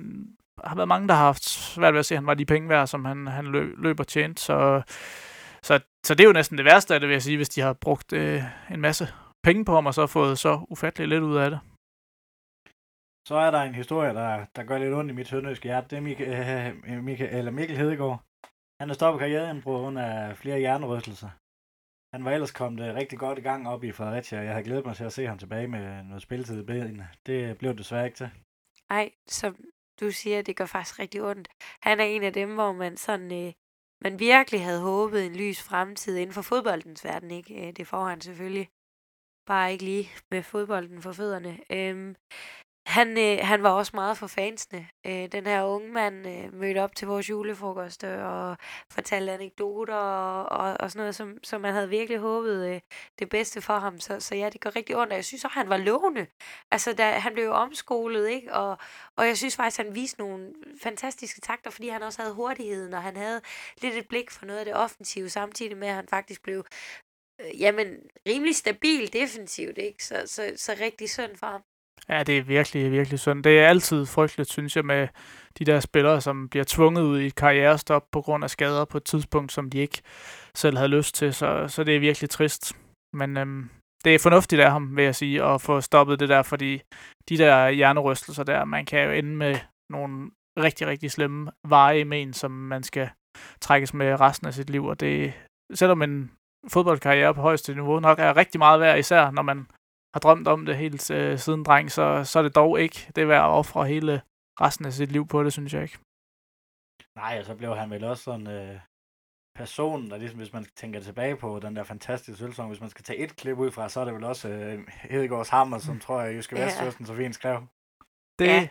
har været mange, der har haft svært ved at se, at han var de penge værd, som han, han løb, løb og tjent. Så, så, så det er jo næsten det værste af det, vil jeg sige, hvis de har brugt øh, en masse penge på ham, og så fået så ufatteligt lidt ud af det. Så er der en historie, der, der gør lidt ondt i mit sønderjyske hjerte. Det er Mikkel, øh, Mikkel, eller Mikkel Hedegaard. Han er stoppet karrieren på grund af flere hjernerystelser. Han var ellers kommet øh, rigtig godt i gang op i Fredericia, og jeg havde glædet mig til at se ham tilbage med noget spilletid i benene. Det blev det desværre ikke til. Ej, som du siger, det gør faktisk rigtig ondt. Han er en af dem, hvor man sådan... Øh, man virkelig havde håbet en lys fremtid inden for fodboldens verden, ikke? Øh, Det får han selvfølgelig. Bare ikke lige med fodbolden for fødderne. Øhm, han, øh, han var også meget for fansene. Øh, den her unge mand øh, mødte op til vores julefrokost og fortalte anekdoter og, og, og sådan noget, som, som man havde virkelig håbet øh, det bedste for ham. Så, så ja, det gør rigtig ondt, og jeg synes også, han var lovende. Altså, da, han blev jo omskolet, ikke? Og, og jeg synes faktisk, han viste nogle fantastiske takter, fordi han også havde hurtigheden, og han havde lidt et blik for noget af det offensive, samtidig med, at han faktisk blev øh, jamen, rimelig stabil defensivt, ikke? Så, så, så rigtig synd for ham. Ja, det er virkelig, virkelig synd. Det er altid frygteligt, synes jeg, med de der spillere, som bliver tvunget ud i et karrierestop på grund af skader på et tidspunkt, som de ikke selv havde lyst til. Så, så det er virkelig trist. Men øhm, det er fornuftigt af ham, vil jeg sige, at få stoppet det der, fordi de der hjernerystelser der, man kan jo ende med nogle rigtig, rigtig slemme veje med men, som man skal trækkes med resten af sit liv. Og det, selvom en fodboldkarriere på højeste niveau nok er rigtig meget værd, især når man har drømt om det helt øh, siden dreng, så, så er det dog ikke det værd at ofre hele resten af sit liv på det, synes jeg ikke. Nej, og så blev han vel også sådan øh, personen, der ligesom, hvis man tænker tilbage på den der fantastiske sølvsong, hvis man skal tage et klip ud fra, så er det vel også øh, Hedegaards Hammer, som tror jeg, Jyske Ja. Vestkysten så fint skrev. Det Ja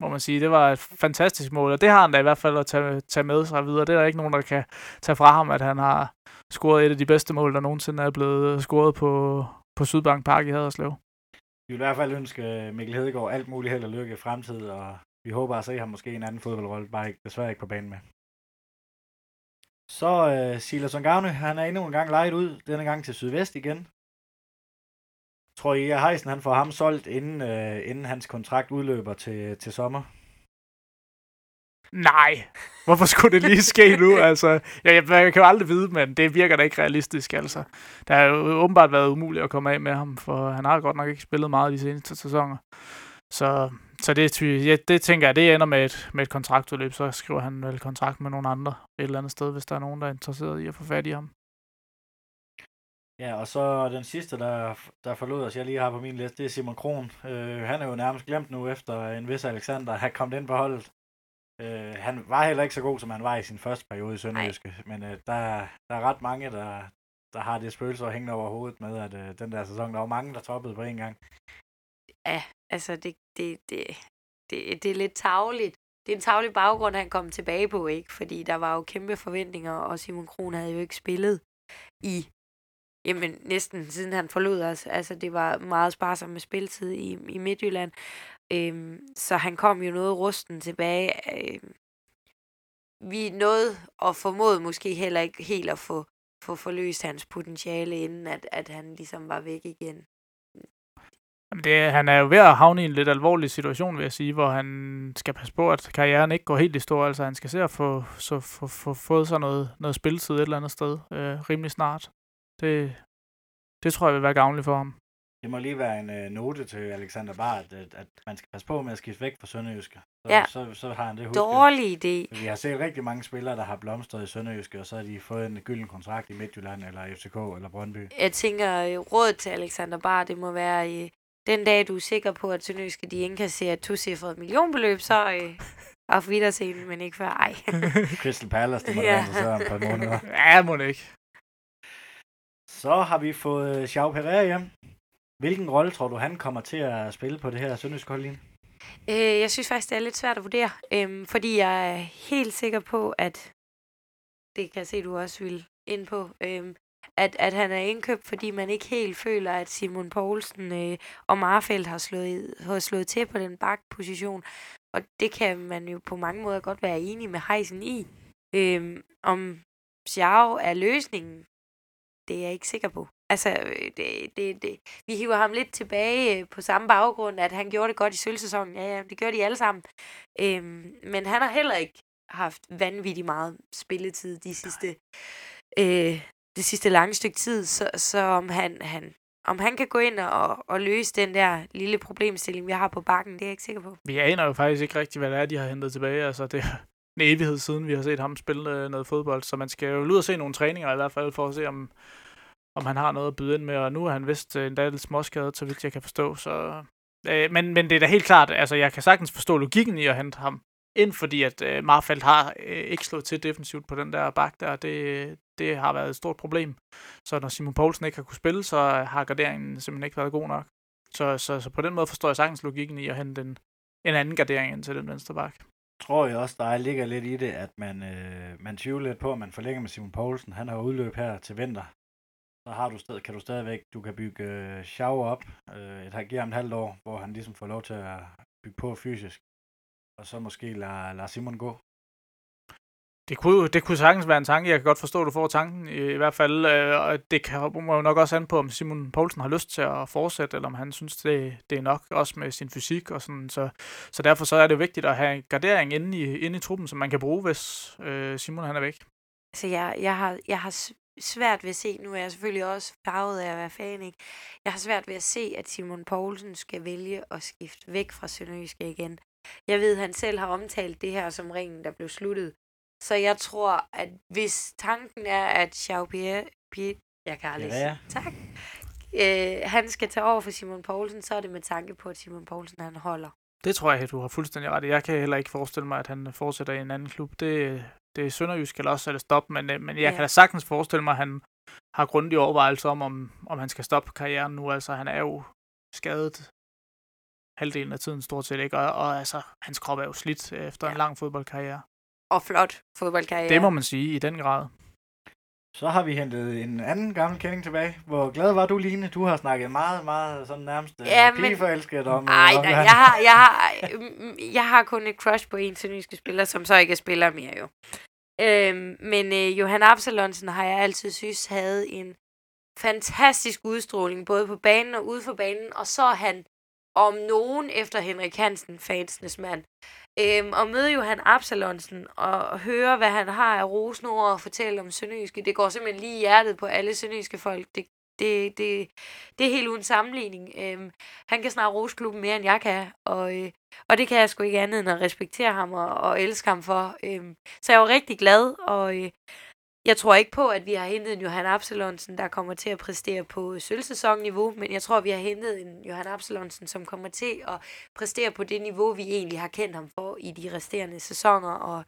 må man sige, det var et fantastisk mål, og det har han da i hvert fald at tage, tage med sig videre. Det er der ikke nogen, der kan tage fra ham, at han har scoret et af de bedste mål, der nogensinde er blevet øh, scoret på, på Sydbank Park i Haderslev. Vi vil i hvert fald ønske øh, Mikkel Hedegaard alt muligt held og lykke i fremtiden, og vi håber at se ham måske i en anden fodboldrolle, bare ikke, desværre ikke på banen med. Så øh, Silas Ongavne, han er endnu en gang lejet ud, denne gang til Sydvest igen. Tror I, at Heisen han får ham solgt, inden, øh, inden hans kontrakt udløber til, til sommer? Nej, hvorfor skulle det lige ske nu? altså, jeg, jeg, jeg kan jo aldrig vide, men det virker da ikke realistisk. Altså. Der har jo åbenbart været umuligt at komme af med ham, for han har godt nok ikke spillet meget de seneste sæsoner. Så, så det, ja, det tænker jeg, det ender med et, med et kontraktudløb. Så skriver han vel kontrakt med nogle andre et eller andet sted, hvis der er nogen, der er interesseret i at få fat i ham. Ja, og så den sidste, der, der forlod os, jeg lige har på min liste, det er Simon Kron. Øh, han er jo nærmest glemt nu, efter en vis Alexander har kommet ind på holdet. Øh, han var heller ikke så god, som han var i sin første periode i Sønderjyske, men øh, der, der er ret mange, der, der har det spøgelse hængende over hovedet med, at øh, den der sæson, der var mange, der toppede på en gang. Ja, altså det, det, det, det, det er lidt tavligt. Det er en tavlig baggrund, han kom tilbage på, ikke? Fordi der var jo kæmpe forventninger, og Simon Kron havde jo ikke spillet i Jamen, næsten siden han forlod os. Altså, det var meget sparsomt med spilletid i, i Midtjylland. Øhm, så han kom jo noget rusten tilbage. Øhm, vi nåede og formåede måske heller ikke helt at få, få forløst hans potentiale, inden at, at han ligesom var væk igen. Det, han er jo ved at havne i en lidt alvorlig situation, vil jeg sige, hvor han skal passe på, at karrieren ikke går helt i stå. Altså, han skal se at få, så, få, få fået sig noget, noget spilletid et eller andet sted øh, rimelig snart. Det, det tror jeg vil være gavnligt for ham. Det må lige være en øh, note til Alexander Bar, at, at man skal passe på med at skifte væk fra Sønderjyske. Så, ja. så, så har han det husket. Dårlig idé. Vi har set rigtig mange spillere, der har blomstret i Sønderjyske, og så har de fået en gylden kontrakt i Midtjylland, eller FCK, eller Brøndby. Jeg tænker, øh, rådet til Alexander Bar, det må være, øh, den dag du er sikker på, at Sønderjyske de indkasserer et tocifret millionbeløb, så øh, auf Wiedersehen, men ikke før ej. Crystal Palace, det må ja. være interesseret om på måneder. Ja, må det ikke. Så har vi fået Xiao Pereira hjem. Hvilken rolle tror du, han kommer til at spille på det her sønderjyske hold lige? Øh, jeg synes faktisk, det er lidt svært at vurdere, øh, fordi jeg er helt sikker på, at det kan jeg se, du også vil ind på, øh, at, at han er indkøbt, fordi man ikke helt føler, at Simon Poulsen øh, og Marfeldt har slået, har slået til på den bakposition. Og det kan man jo på mange måder godt være enig med Heisen i. Øh, om Xiao er løsningen, det er jeg ikke sikker på. Altså, øh, det, det, det. vi hiver ham lidt tilbage øh, på samme baggrund, at han gjorde det godt i sølvsæsonen. Ja, ja, det gjorde de alle sammen. Øhm, men han har heller ikke haft vanvittigt meget spilletid de sidste, øh, det sidste lange stykke tid. Så, så om, han, han, om han kan gå ind og, og løse den der lille problemstilling, vi har på bakken, det er jeg ikke sikker på. Vi aner jo faktisk ikke rigtigt, hvad det er, de har hentet tilbage. Altså, det en evighed siden, vi har set ham spille øh, noget fodbold. Så man skal jo ud og se nogle træninger i hvert fald, for at se, om, om han har noget at byde ind med, og nu er han vist øh, endda lidt småskadet, så vidt jeg kan forstå. Så, øh, men, men det er da helt klart, altså jeg kan sagtens forstå logikken i at hente ham ind, fordi at øh, Marfeldt har øh, ikke slået til defensivt på den der bak der, det, det har været et stort problem. Så når Simon Poulsen ikke har kunne spille, så har garderingen simpelthen ikke været god nok. Så, så, så på den måde forstår jeg sagtens logikken i at hente en, en anden gardering ind til den venstre bak. Tror jeg også, der ligger lidt i det, at man, øh, man tvivler lidt på, at man forlænger med Simon Poulsen. Han har udløb her til vinter så har du sted, kan du stadigvæk, du kan bygge øh, Schau op, øh, et, giver ham et halvt år, hvor han ligesom får lov til at bygge på fysisk, og så måske lade, lade Simon gå. Det kunne, det kunne sagtens være en tanke. Jeg kan godt forstå, at du får tanken i, i hvert fald. Øh, og det kan, må jo nok også an på, om Simon Poulsen har lyst til at fortsætte, eller om han synes, det, det er nok, også med sin fysik. Og sådan. Så, så derfor så er det vigtigt at have en gardering inde i, inde i truppen, som man kan bruge, hvis øh, Simon han er væk. Altså, jeg, jeg, har, jeg har svært ved at se, nu er jeg selvfølgelig også farvet af at være fan, ikke? Jeg har svært ved at se, at Simon Poulsen skal vælge at skifte væk fra Sønderjyske igen. Jeg ved, at han selv har omtalt det her som ringen, der blev sluttet. Så jeg tror, at hvis tanken er, at Xiao Pierre, Pierre jeg kan aldrig ja, ja. tak, øh, han skal tage over for Simon Poulsen, så er det med tanke på, at Simon Poulsen han holder. Det tror jeg, at du har fuldstændig ret i. Jeg kan heller ikke forestille mig, at han fortsætter i en anden klub. Det, det er Sønderjysk eller også er det stop, men, øh, men jeg ja. kan da sagtens forestille mig, at han har grundige overvejelser om, om, om han skal stoppe karrieren nu. Altså, han er jo skadet halvdelen af tiden stort set, ikke? Og, og altså, hans krop er jo slidt efter ja. en lang fodboldkarriere. Og flot fodboldkarriere. Det må man sige, i den grad. Så har vi hentet en anden gammel kending tilbage. Hvor glad var du, Line? Du har snakket meget, meget sådan nærmest øh, ja, pigeforelsket om... Nej, nej, jeg har, jeg, har, jeg har kun et crush på en sønderjyske spiller, som så ikke er spiller mere jo. Øhm, men øh, Johan Absalonsen har jeg altid synes havde en fantastisk udstråling, både på banen og ude for banen, og så er han om nogen efter Henrik Hansen, fansenes mand. Øhm, og møde Johan Absalonsen og høre, hvad han har af rosenord og fortælle om Sønderjyske. Det går simpelthen lige i hjertet på alle sønderjyske folk. Det, det, det, det er helt uden sammenligning. Øhm, han kan snart rose klubben mere, end jeg kan, og, øh, og det kan jeg sgu ikke andet end at respektere ham og, og elske ham for. Øhm, så jeg var rigtig glad, og øh, jeg tror ikke på, at vi har hentet en Johan Absalonsen, der kommer til at præstere på sølvsæsonniveau, men jeg tror, vi har hentet en Johan Absalonsen, som kommer til at præstere på det niveau, vi egentlig har kendt ham for i de resterende sæsoner, og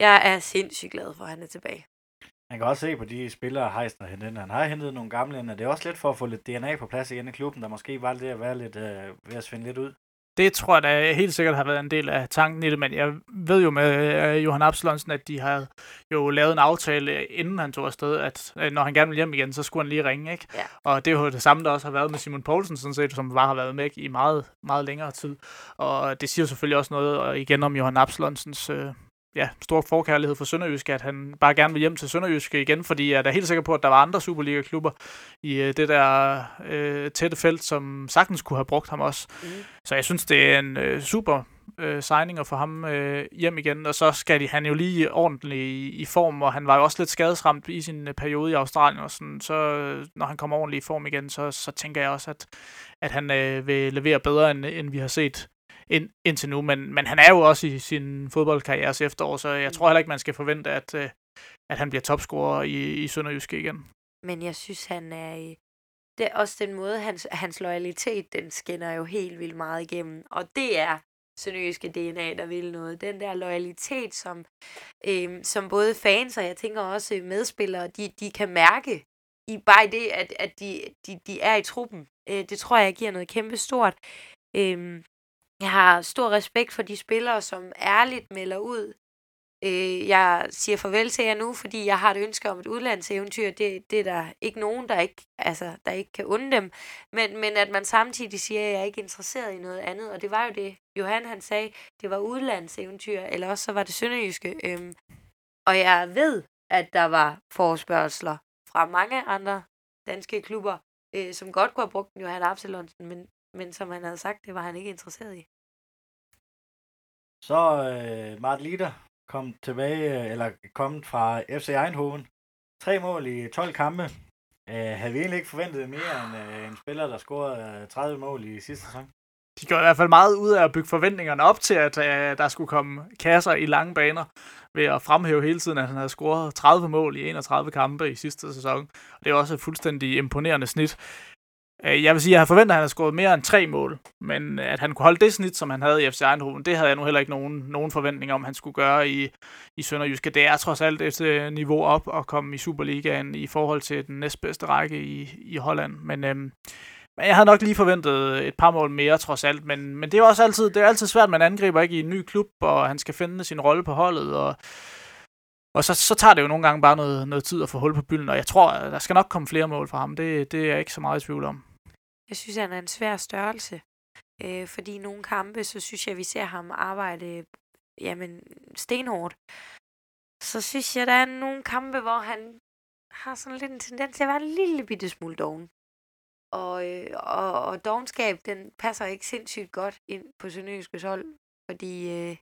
jeg er sindssygt glad for, at han er tilbage. Man kan også se på de spillere, Heisner har hentet. Han har hentet nogle gamle ind, og det er også lidt for at få lidt DNA på plads igen i klubben, der måske var det at være lidt øh, ved at svinde lidt ud. Det tror jeg da helt sikkert har været en del af tanken i det, men jeg ved jo med øh, Johan Absalonsen, at de har jo lavet en aftale, inden han tog afsted, at øh, når han gerne vil hjem igen, så skulle han lige ringe, ikke? Ja. Og det er jo det samme, der også har været med Simon Poulsen, sådan set, som bare har været med i meget, meget længere tid. Og det siger selvfølgelig også noget og igen om Johan Absalonsens øh, ja, stor forkærlighed for Sønderjyske, at han bare gerne vil hjem til Sønderjyske igen, fordi jeg er da helt sikker på, at der var andre Superliga-klubber i øh, det der øh, tætte felt, som sagtens kunne have brugt ham også. Mm. Så jeg synes, det er en øh, super øh, signing at få ham øh, hjem igen, og så skal de, han jo lige ordentligt i, i form, og han var jo også lidt skadesramt i sin øh, periode i Australien, og sådan, så øh, når han kommer ordentligt i form igen, så, så tænker jeg også, at, at han øh, vil levere bedre, end, end vi har set ind, indtil nu, men, men han er jo også i sin fodboldkarrieres efterår, så jeg tror heller ikke, man skal forvente, at, øh, at han bliver topscorer i, i Sønderjyske igen. Men jeg synes, han er... Det er også den måde, hans, hans loyalitet, den skinner jo helt vildt meget igennem. Og det er sønderjyske DNA, der vil noget. Den der loyalitet, som, øh, som både fans og jeg tænker også øh, medspillere, de, de kan mærke i bare det, at, at de, de, de er i truppen. Øh, det tror jeg giver noget kæmpe stort. Øh, jeg har stor respekt for de spillere, som ærligt melder ud. Øh, jeg siger farvel til jer nu, fordi jeg har et ønske om et udlandseventyr. Det, det er der ikke nogen, der ikke, altså, der ikke kan unde dem. Men, men at man samtidig siger, at jeg er ikke interesseret i noget andet. Og det var jo det, Johan han sagde, det var udlandseventyr, eller også så var det sønderjyske. Øhm, og jeg ved, at der var forespørgsler fra mange andre danske klubber, øh, som godt kunne have brugt Johan Absalonsen, men, men som han havde sagt, det var han ikke interesseret i. Så øh, Mart Lider kom tilbage, øh, eller kom fra FC Eindhoven. Tre mål i 12 kampe. Øh, havde vi egentlig ikke forventet mere end øh, en spiller, der scorede øh, 30 mål i sidste sæson? De gør i hvert fald meget ud af at bygge forventningerne op til, at øh, der skulle komme kasser i lange baner ved at fremhæve hele tiden, at han havde scoret 30 mål i 31 kampe i sidste sæson. Og det er også et fuldstændig imponerende snit. Øh, jeg vil sige, at jeg havde forventet, at han havde scoret mere end tre mål, men øh, at han kunne holde det snit, som han havde i FC Eindhoven, det havde jeg nu heller ikke nogen, nogen forventning om, han skulle gøre i, i Sønderjyske. Det er trods alt et øh, niveau op at komme i Superligaen i forhold til den næstbedste række i, i Holland. Men, øhm, men jeg havde nok lige forventet et par mål mere, trods alt. Men, men det er også altid, det er altid svært, man angriber ikke i en ny klub, og han skal finde sin rolle på holdet, og og så, så tager det jo nogle gange bare noget, noget tid at få hul på bylden, og jeg tror, der skal nok komme flere mål fra ham. Det, det er jeg ikke så meget i tvivl om. Jeg synes, han er en svær størrelse. Øh, fordi i nogle kampe, så synes jeg, vi ser ham arbejde jamen, stenhårdt. Så synes jeg, der er nogle kampe, hvor han har sådan lidt en tendens til at være en lille bitte smule doven. Og, øh, og, og dogenskab, den passer ikke sindssygt godt ind på Sønderjyskes hold, fordi øh,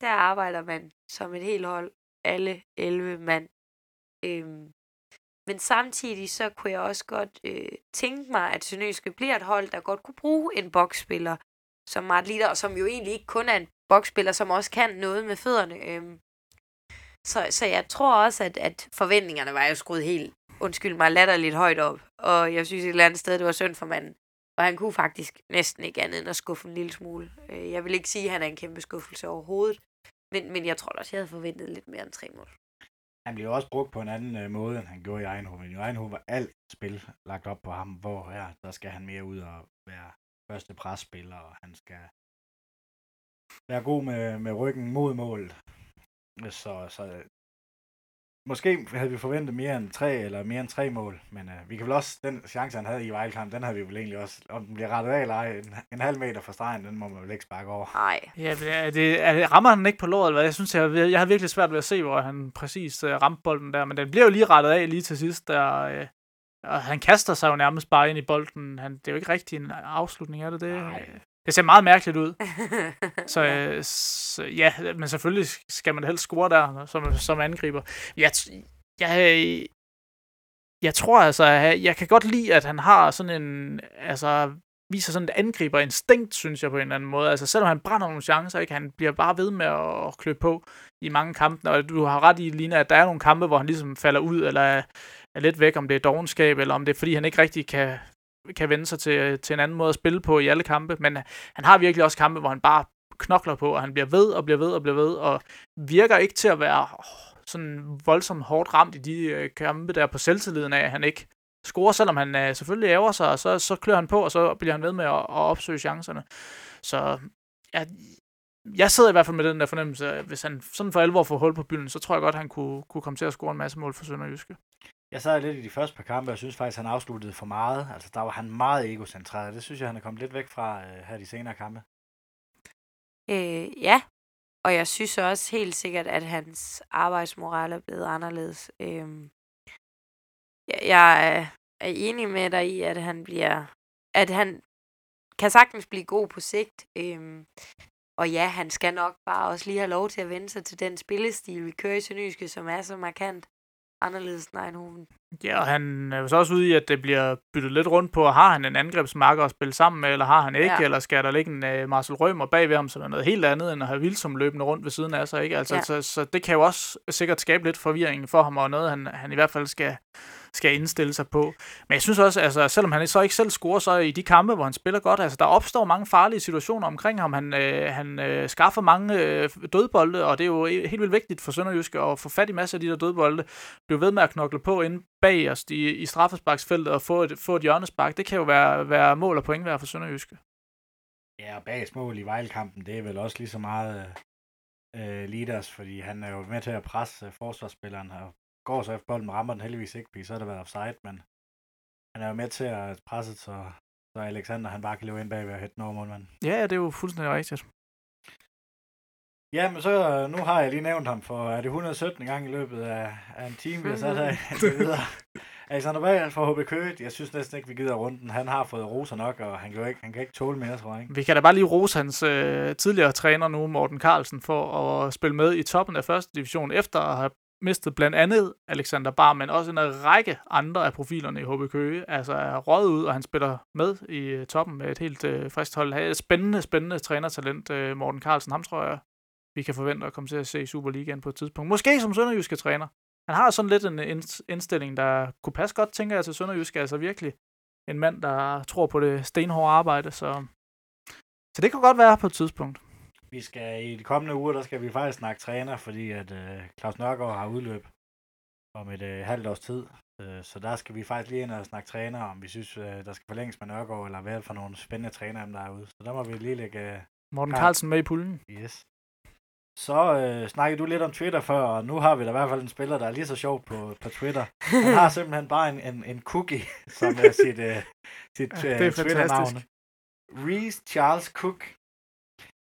der arbejder man som et helt hold, alle 11 mand. Øhm, men samtidig så kunne jeg også godt øh, tænke mig, at Sønderjyske bliver et hold, der godt kunne bruge en boksspiller som Mart Litter, og som jo egentlig ikke kun er en boksspiller, som også kan noget med fødderne. Øhm, så, så jeg tror også, at, at forventningerne var jo skruet helt, undskyld mig, latterligt højt op. Og jeg synes et eller andet sted, det var synd for manden. Og han kunne faktisk næsten ikke andet end at skuffe en lille smule. Øh, jeg vil ikke sige, at han er en kæmpe skuffelse overhovedet. Men, men jeg tror også, jeg havde forventet lidt mere end tre mål. Han bliver også brugt på en anden øh, måde, end han gjorde i Eindhoven. I Eindhoven var alt spil lagt op på ham, hvor her, der skal han mere ud og være første presspiller, og han skal være god med, med ryggen mod målet. Så, så måske havde vi forventet mere end tre, eller mere end tre mål, men uh, vi kan vel også, den chance, han havde i Vejlkamp, den havde vi vel egentlig også, om den bliver rettet af eller ej, en, en halv meter fra stregen, den må man vel ikke sparke over. Nej. Ja, er det, er det, rammer han ikke på låret, eller hvad? Jeg synes, jeg, jeg havde virkelig svært ved at se, hvor han præcis uh, ramte bolden der, men den bliver jo lige rettet af lige til sidst, der, uh, og han kaster sig jo nærmest bare ind i bolden. Han, det er jo ikke rigtig en afslutning, er det det? Det ser meget mærkeligt ud. Så, øh, så ja, men selvfølgelig skal man helst score der som, som angriber. Jeg, jeg, jeg tror altså, jeg, jeg kan godt lide, at han har sådan en, altså viser sådan et angriberinstinkt, synes jeg på en eller anden måde. Altså selvom han brænder nogle chancer, ikke, han bliver bare ved med at klø på i mange kampe. Og du har ret i, Lina, at der er nogle kampe, hvor han ligesom falder ud, eller er, lidt væk, om det er dogenskab, eller om det er, fordi han ikke rigtig kan, kan vende sig til, til en anden måde at spille på i alle kampe. Men øh, han har virkelig også kampe, hvor han bare knokler på, og han bliver ved og bliver ved og bliver ved, og virker ikke til at være sådan voldsomt hårdt ramt i de øh, kampe der på selvtilliden af, at han ikke scorer, selvom han øh, selvfølgelig ærger sig, og så, så klør han på, og så bliver han ved med at, at opsøge chancerne. Så ja, jeg sidder i hvert fald med den der fornemmelse, at hvis han sådan for alvor får hul på byen, så tror jeg godt, at han kunne, kunne komme til at score en masse mål for Sønderjyske. Jeg sad lidt i de første par kampe, og jeg synes faktisk, han afsluttede for meget. Altså, der var han meget egocentreret. Det synes jeg, han er kommet lidt væk fra øh, her de senere kampe. Øh, ja, og jeg synes også helt sikkert, at hans arbejdsmoral er blevet anderledes. Øh, jeg er, er enig med dig i, at han bliver, at han kan sagtens blive god på sigt. Øh, og ja, han skal nok bare også lige have lov til at vende sig til den spillestil, vi kører i Sønderjyske, som er så markant anderledes end Eindhoven. Ja, og han er jo så også ude i, at det bliver byttet lidt rundt på, har han en angrebsmarker at spille sammen med, eller har han ikke, ja. eller skal der ligge en uh, Marcel Rømer bag ved ham, som er noget helt andet, end at have Vildsum løbende rundt ved siden af sig, ikke? Altså, ja. så, så, det kan jo også sikkert skabe lidt forvirring for ham, og noget, han, han i hvert fald skal, skal indstille sig på. Men jeg synes også, altså, selvom han så ikke selv scorer, så i de kampe, hvor han spiller godt, altså, der opstår mange farlige situationer omkring ham. Han, øh, han øh, skaffer mange øh, dødbolde, og det er jo e-, helt vildt vigtigt for Sønderjysk at få fat i masser af de der dødbolde. Blive ved med at knokle på inde bag os i, i straffesparksfeltet og få et, få et hjørnespark. Det kan jo være, være mål og point værd for Sønderjysk. Ja, og bag mål i Vejlekampen, det er vel også lige så meget øh, øh, leaders, fordi han er jo med til at presse øh, forsvarsspilleren og går så efter bolden, rammer den heldigvis ikke, fordi så har det været offside, men han er jo med til at presse, så, så Alexander han bare kan løbe ind bag ved at hætte den over målmanden. Ja, det er jo fuldstændig rigtigt. Ja, men så nu har jeg lige nævnt ham for, er det 117 gang i løbet af, af en time, vi har sat her videre. Alexander Bagel fra HB Køge, jeg synes næsten ikke, vi gider runden. Han har fået roser nok, og han kan, ikke, han kan ikke tåle mere, tror jeg. Ikke? Vi kan da bare lige rose hans øh, tidligere træner nu, Morten Carlsen, for at spille med i toppen af første division, efter at have mistet blandt andet Alexander Bar, men også en række andre af profilerne i HB Køge, altså er røget ud, og han spiller med i øh, toppen med et helt øh, frisk hold. Et spændende, spændende trænertalent, øh, Morten Carlsen. Ham tror jeg, vi kan forvente at komme til at se i Superligaen på et tidspunkt. Måske som Sønderjyske træner. Han har sådan lidt en indstilling, der kunne passe godt, tænker jeg, til Sønderjyske. Altså virkelig en mand, der tror på det stenhårde arbejde, så, så det kan godt være på et tidspunkt. Vi skal i de kommende uger, der skal vi faktisk snakke træner, fordi at øh, Claus Nørgaard har udløb om et øh, halvt års tid. Øh, så der skal vi faktisk lige ind og snakke træner, om vi synes, øh, der skal forlænges med Nørgaard, eller hvad for nogle spændende træner, der er ude. Så der må vi lige lægge... Øh, Morten Carlsen med i puljen. Yes. Så øh, snakkede du lidt om Twitter før, og nu har vi da i hvert fald en spiller, der er lige så sjov på, på Twitter. Han har simpelthen bare en, en, en cookie, som er sit, øh, sit ja, øh, Twitter-navn. Reese Charles Cook.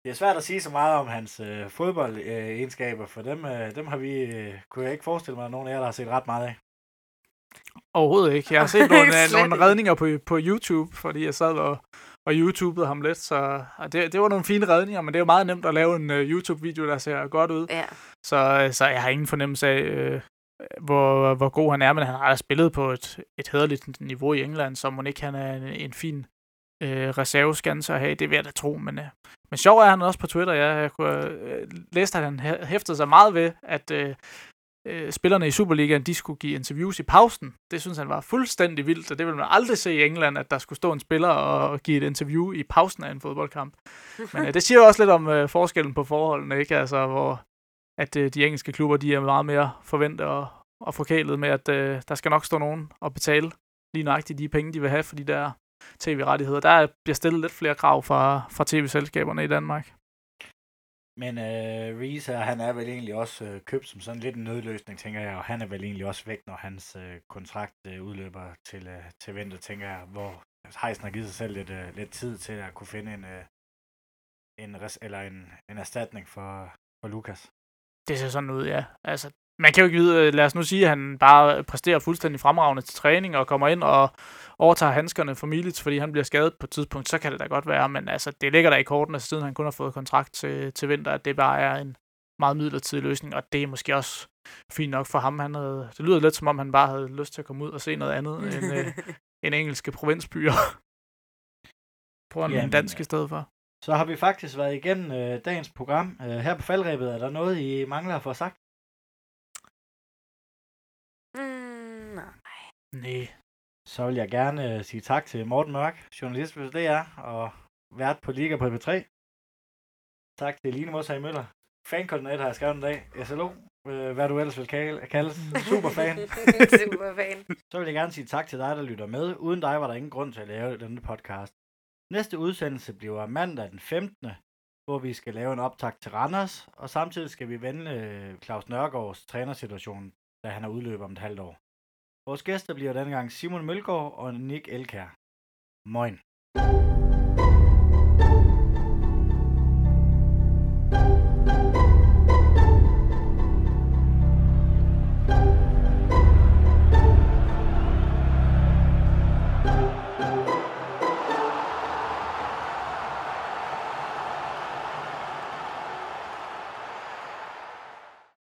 Det er svært at sige så meget om hans øh, fodboldegenskaber, for dem, øh, dem har vi, øh, kunne jeg ikke forestille mig, at nogen af jer, der har set ret meget af. Overhovedet ikke. Jeg har set nogle, øh, nogle redninger på, på YouTube, fordi jeg sad og, og YouTubede ham lidt, så og det, det var nogle fine redninger, men det er jo meget nemt at lave en uh, YouTube-video, der ser godt ud. Ja. Så, øh, så jeg har ingen fornemmelse af, øh, hvor, hvor god han er, men han har spillet på et, et hederligt niveau i England, så må ikke han er en, en fin øh, reserveskanser at have, det vil jeg da tro, men, øh, men sjov er han også på Twitter, ja. jeg kunne øh, læste, at han hæftede sig meget ved, at øh, øh, spillerne i Superligaen, de skulle give interviews i pausen. Det synes han var fuldstændig vildt, og det vil man aldrig se i England, at der skulle stå en spiller og give et interview i pausen af en fodboldkamp. Men øh, det siger jo også lidt om øh, forskellen på forholdene, ikke? Altså, hvor at øh, de engelske klubber, de er meget mere forventet og, og forkælet med, at øh, der skal nok stå nogen og betale lige nøjagtigt de penge, de vil have for de der tv-rettigheder. Der bliver stillet lidt flere krav fra, fra tv-selskaberne i Danmark. Men øh, Reese han er vel egentlig også øh, købt som sådan lidt en nødløsning, tænker jeg, og han er vel egentlig også væk, når hans øh, kontrakt øh, udløber til, øh, til vinter, tænker jeg, hvor Heisen har givet sig selv lidt, øh, lidt tid til at kunne finde en, øh, en, res, eller en, en erstatning for, for Lukas. Det ser sådan ud, ja. Altså, man kan jo ikke vide, øh, lad os nu sige, at han bare præsterer fuldstændig fremragende til træning og kommer ind og overtager handskerne for Milic, fordi han bliver skadet på et tidspunkt, så kan det da godt være, men altså, det ligger der i kortene, siden han kun har fået kontrakt til, til vinter, at det bare er en meget midlertidig løsning, og det er måske også fint nok for ham. Han havde, det lyder lidt som om, han bare havde lyst til at komme ud og se noget andet end, øh, end engelske provinsbyer. Prøver en Jamen, dansk i stedet for. Så har vi faktisk været igennem øh, dagens program. Øh, her på faldrebet er der noget, I mangler at få sagt? Mm, nej. Nej. Så vil jeg gerne øh, sige tak til Morten Mørk, journalist ved DR og vært på Liga på TV3. Tak til Line Mossag Møller, fankoordinator har jeg skrevet en dag, SLO, øh, hvad du ellers vil kalde, kaldes, superfan. Super fan. Så vil jeg gerne sige tak til dig, der lytter med. Uden dig var der ingen grund til at lave denne podcast. Næste udsendelse bliver mandag den 15., hvor vi skal lave en optag til Randers, og samtidig skal vi vende øh, Claus Nørgaards trænersituation, da han er udløbet om et halvt år. Vores gæster bliver denne gang Simon Mølgaard og Nick Elkær. Moin.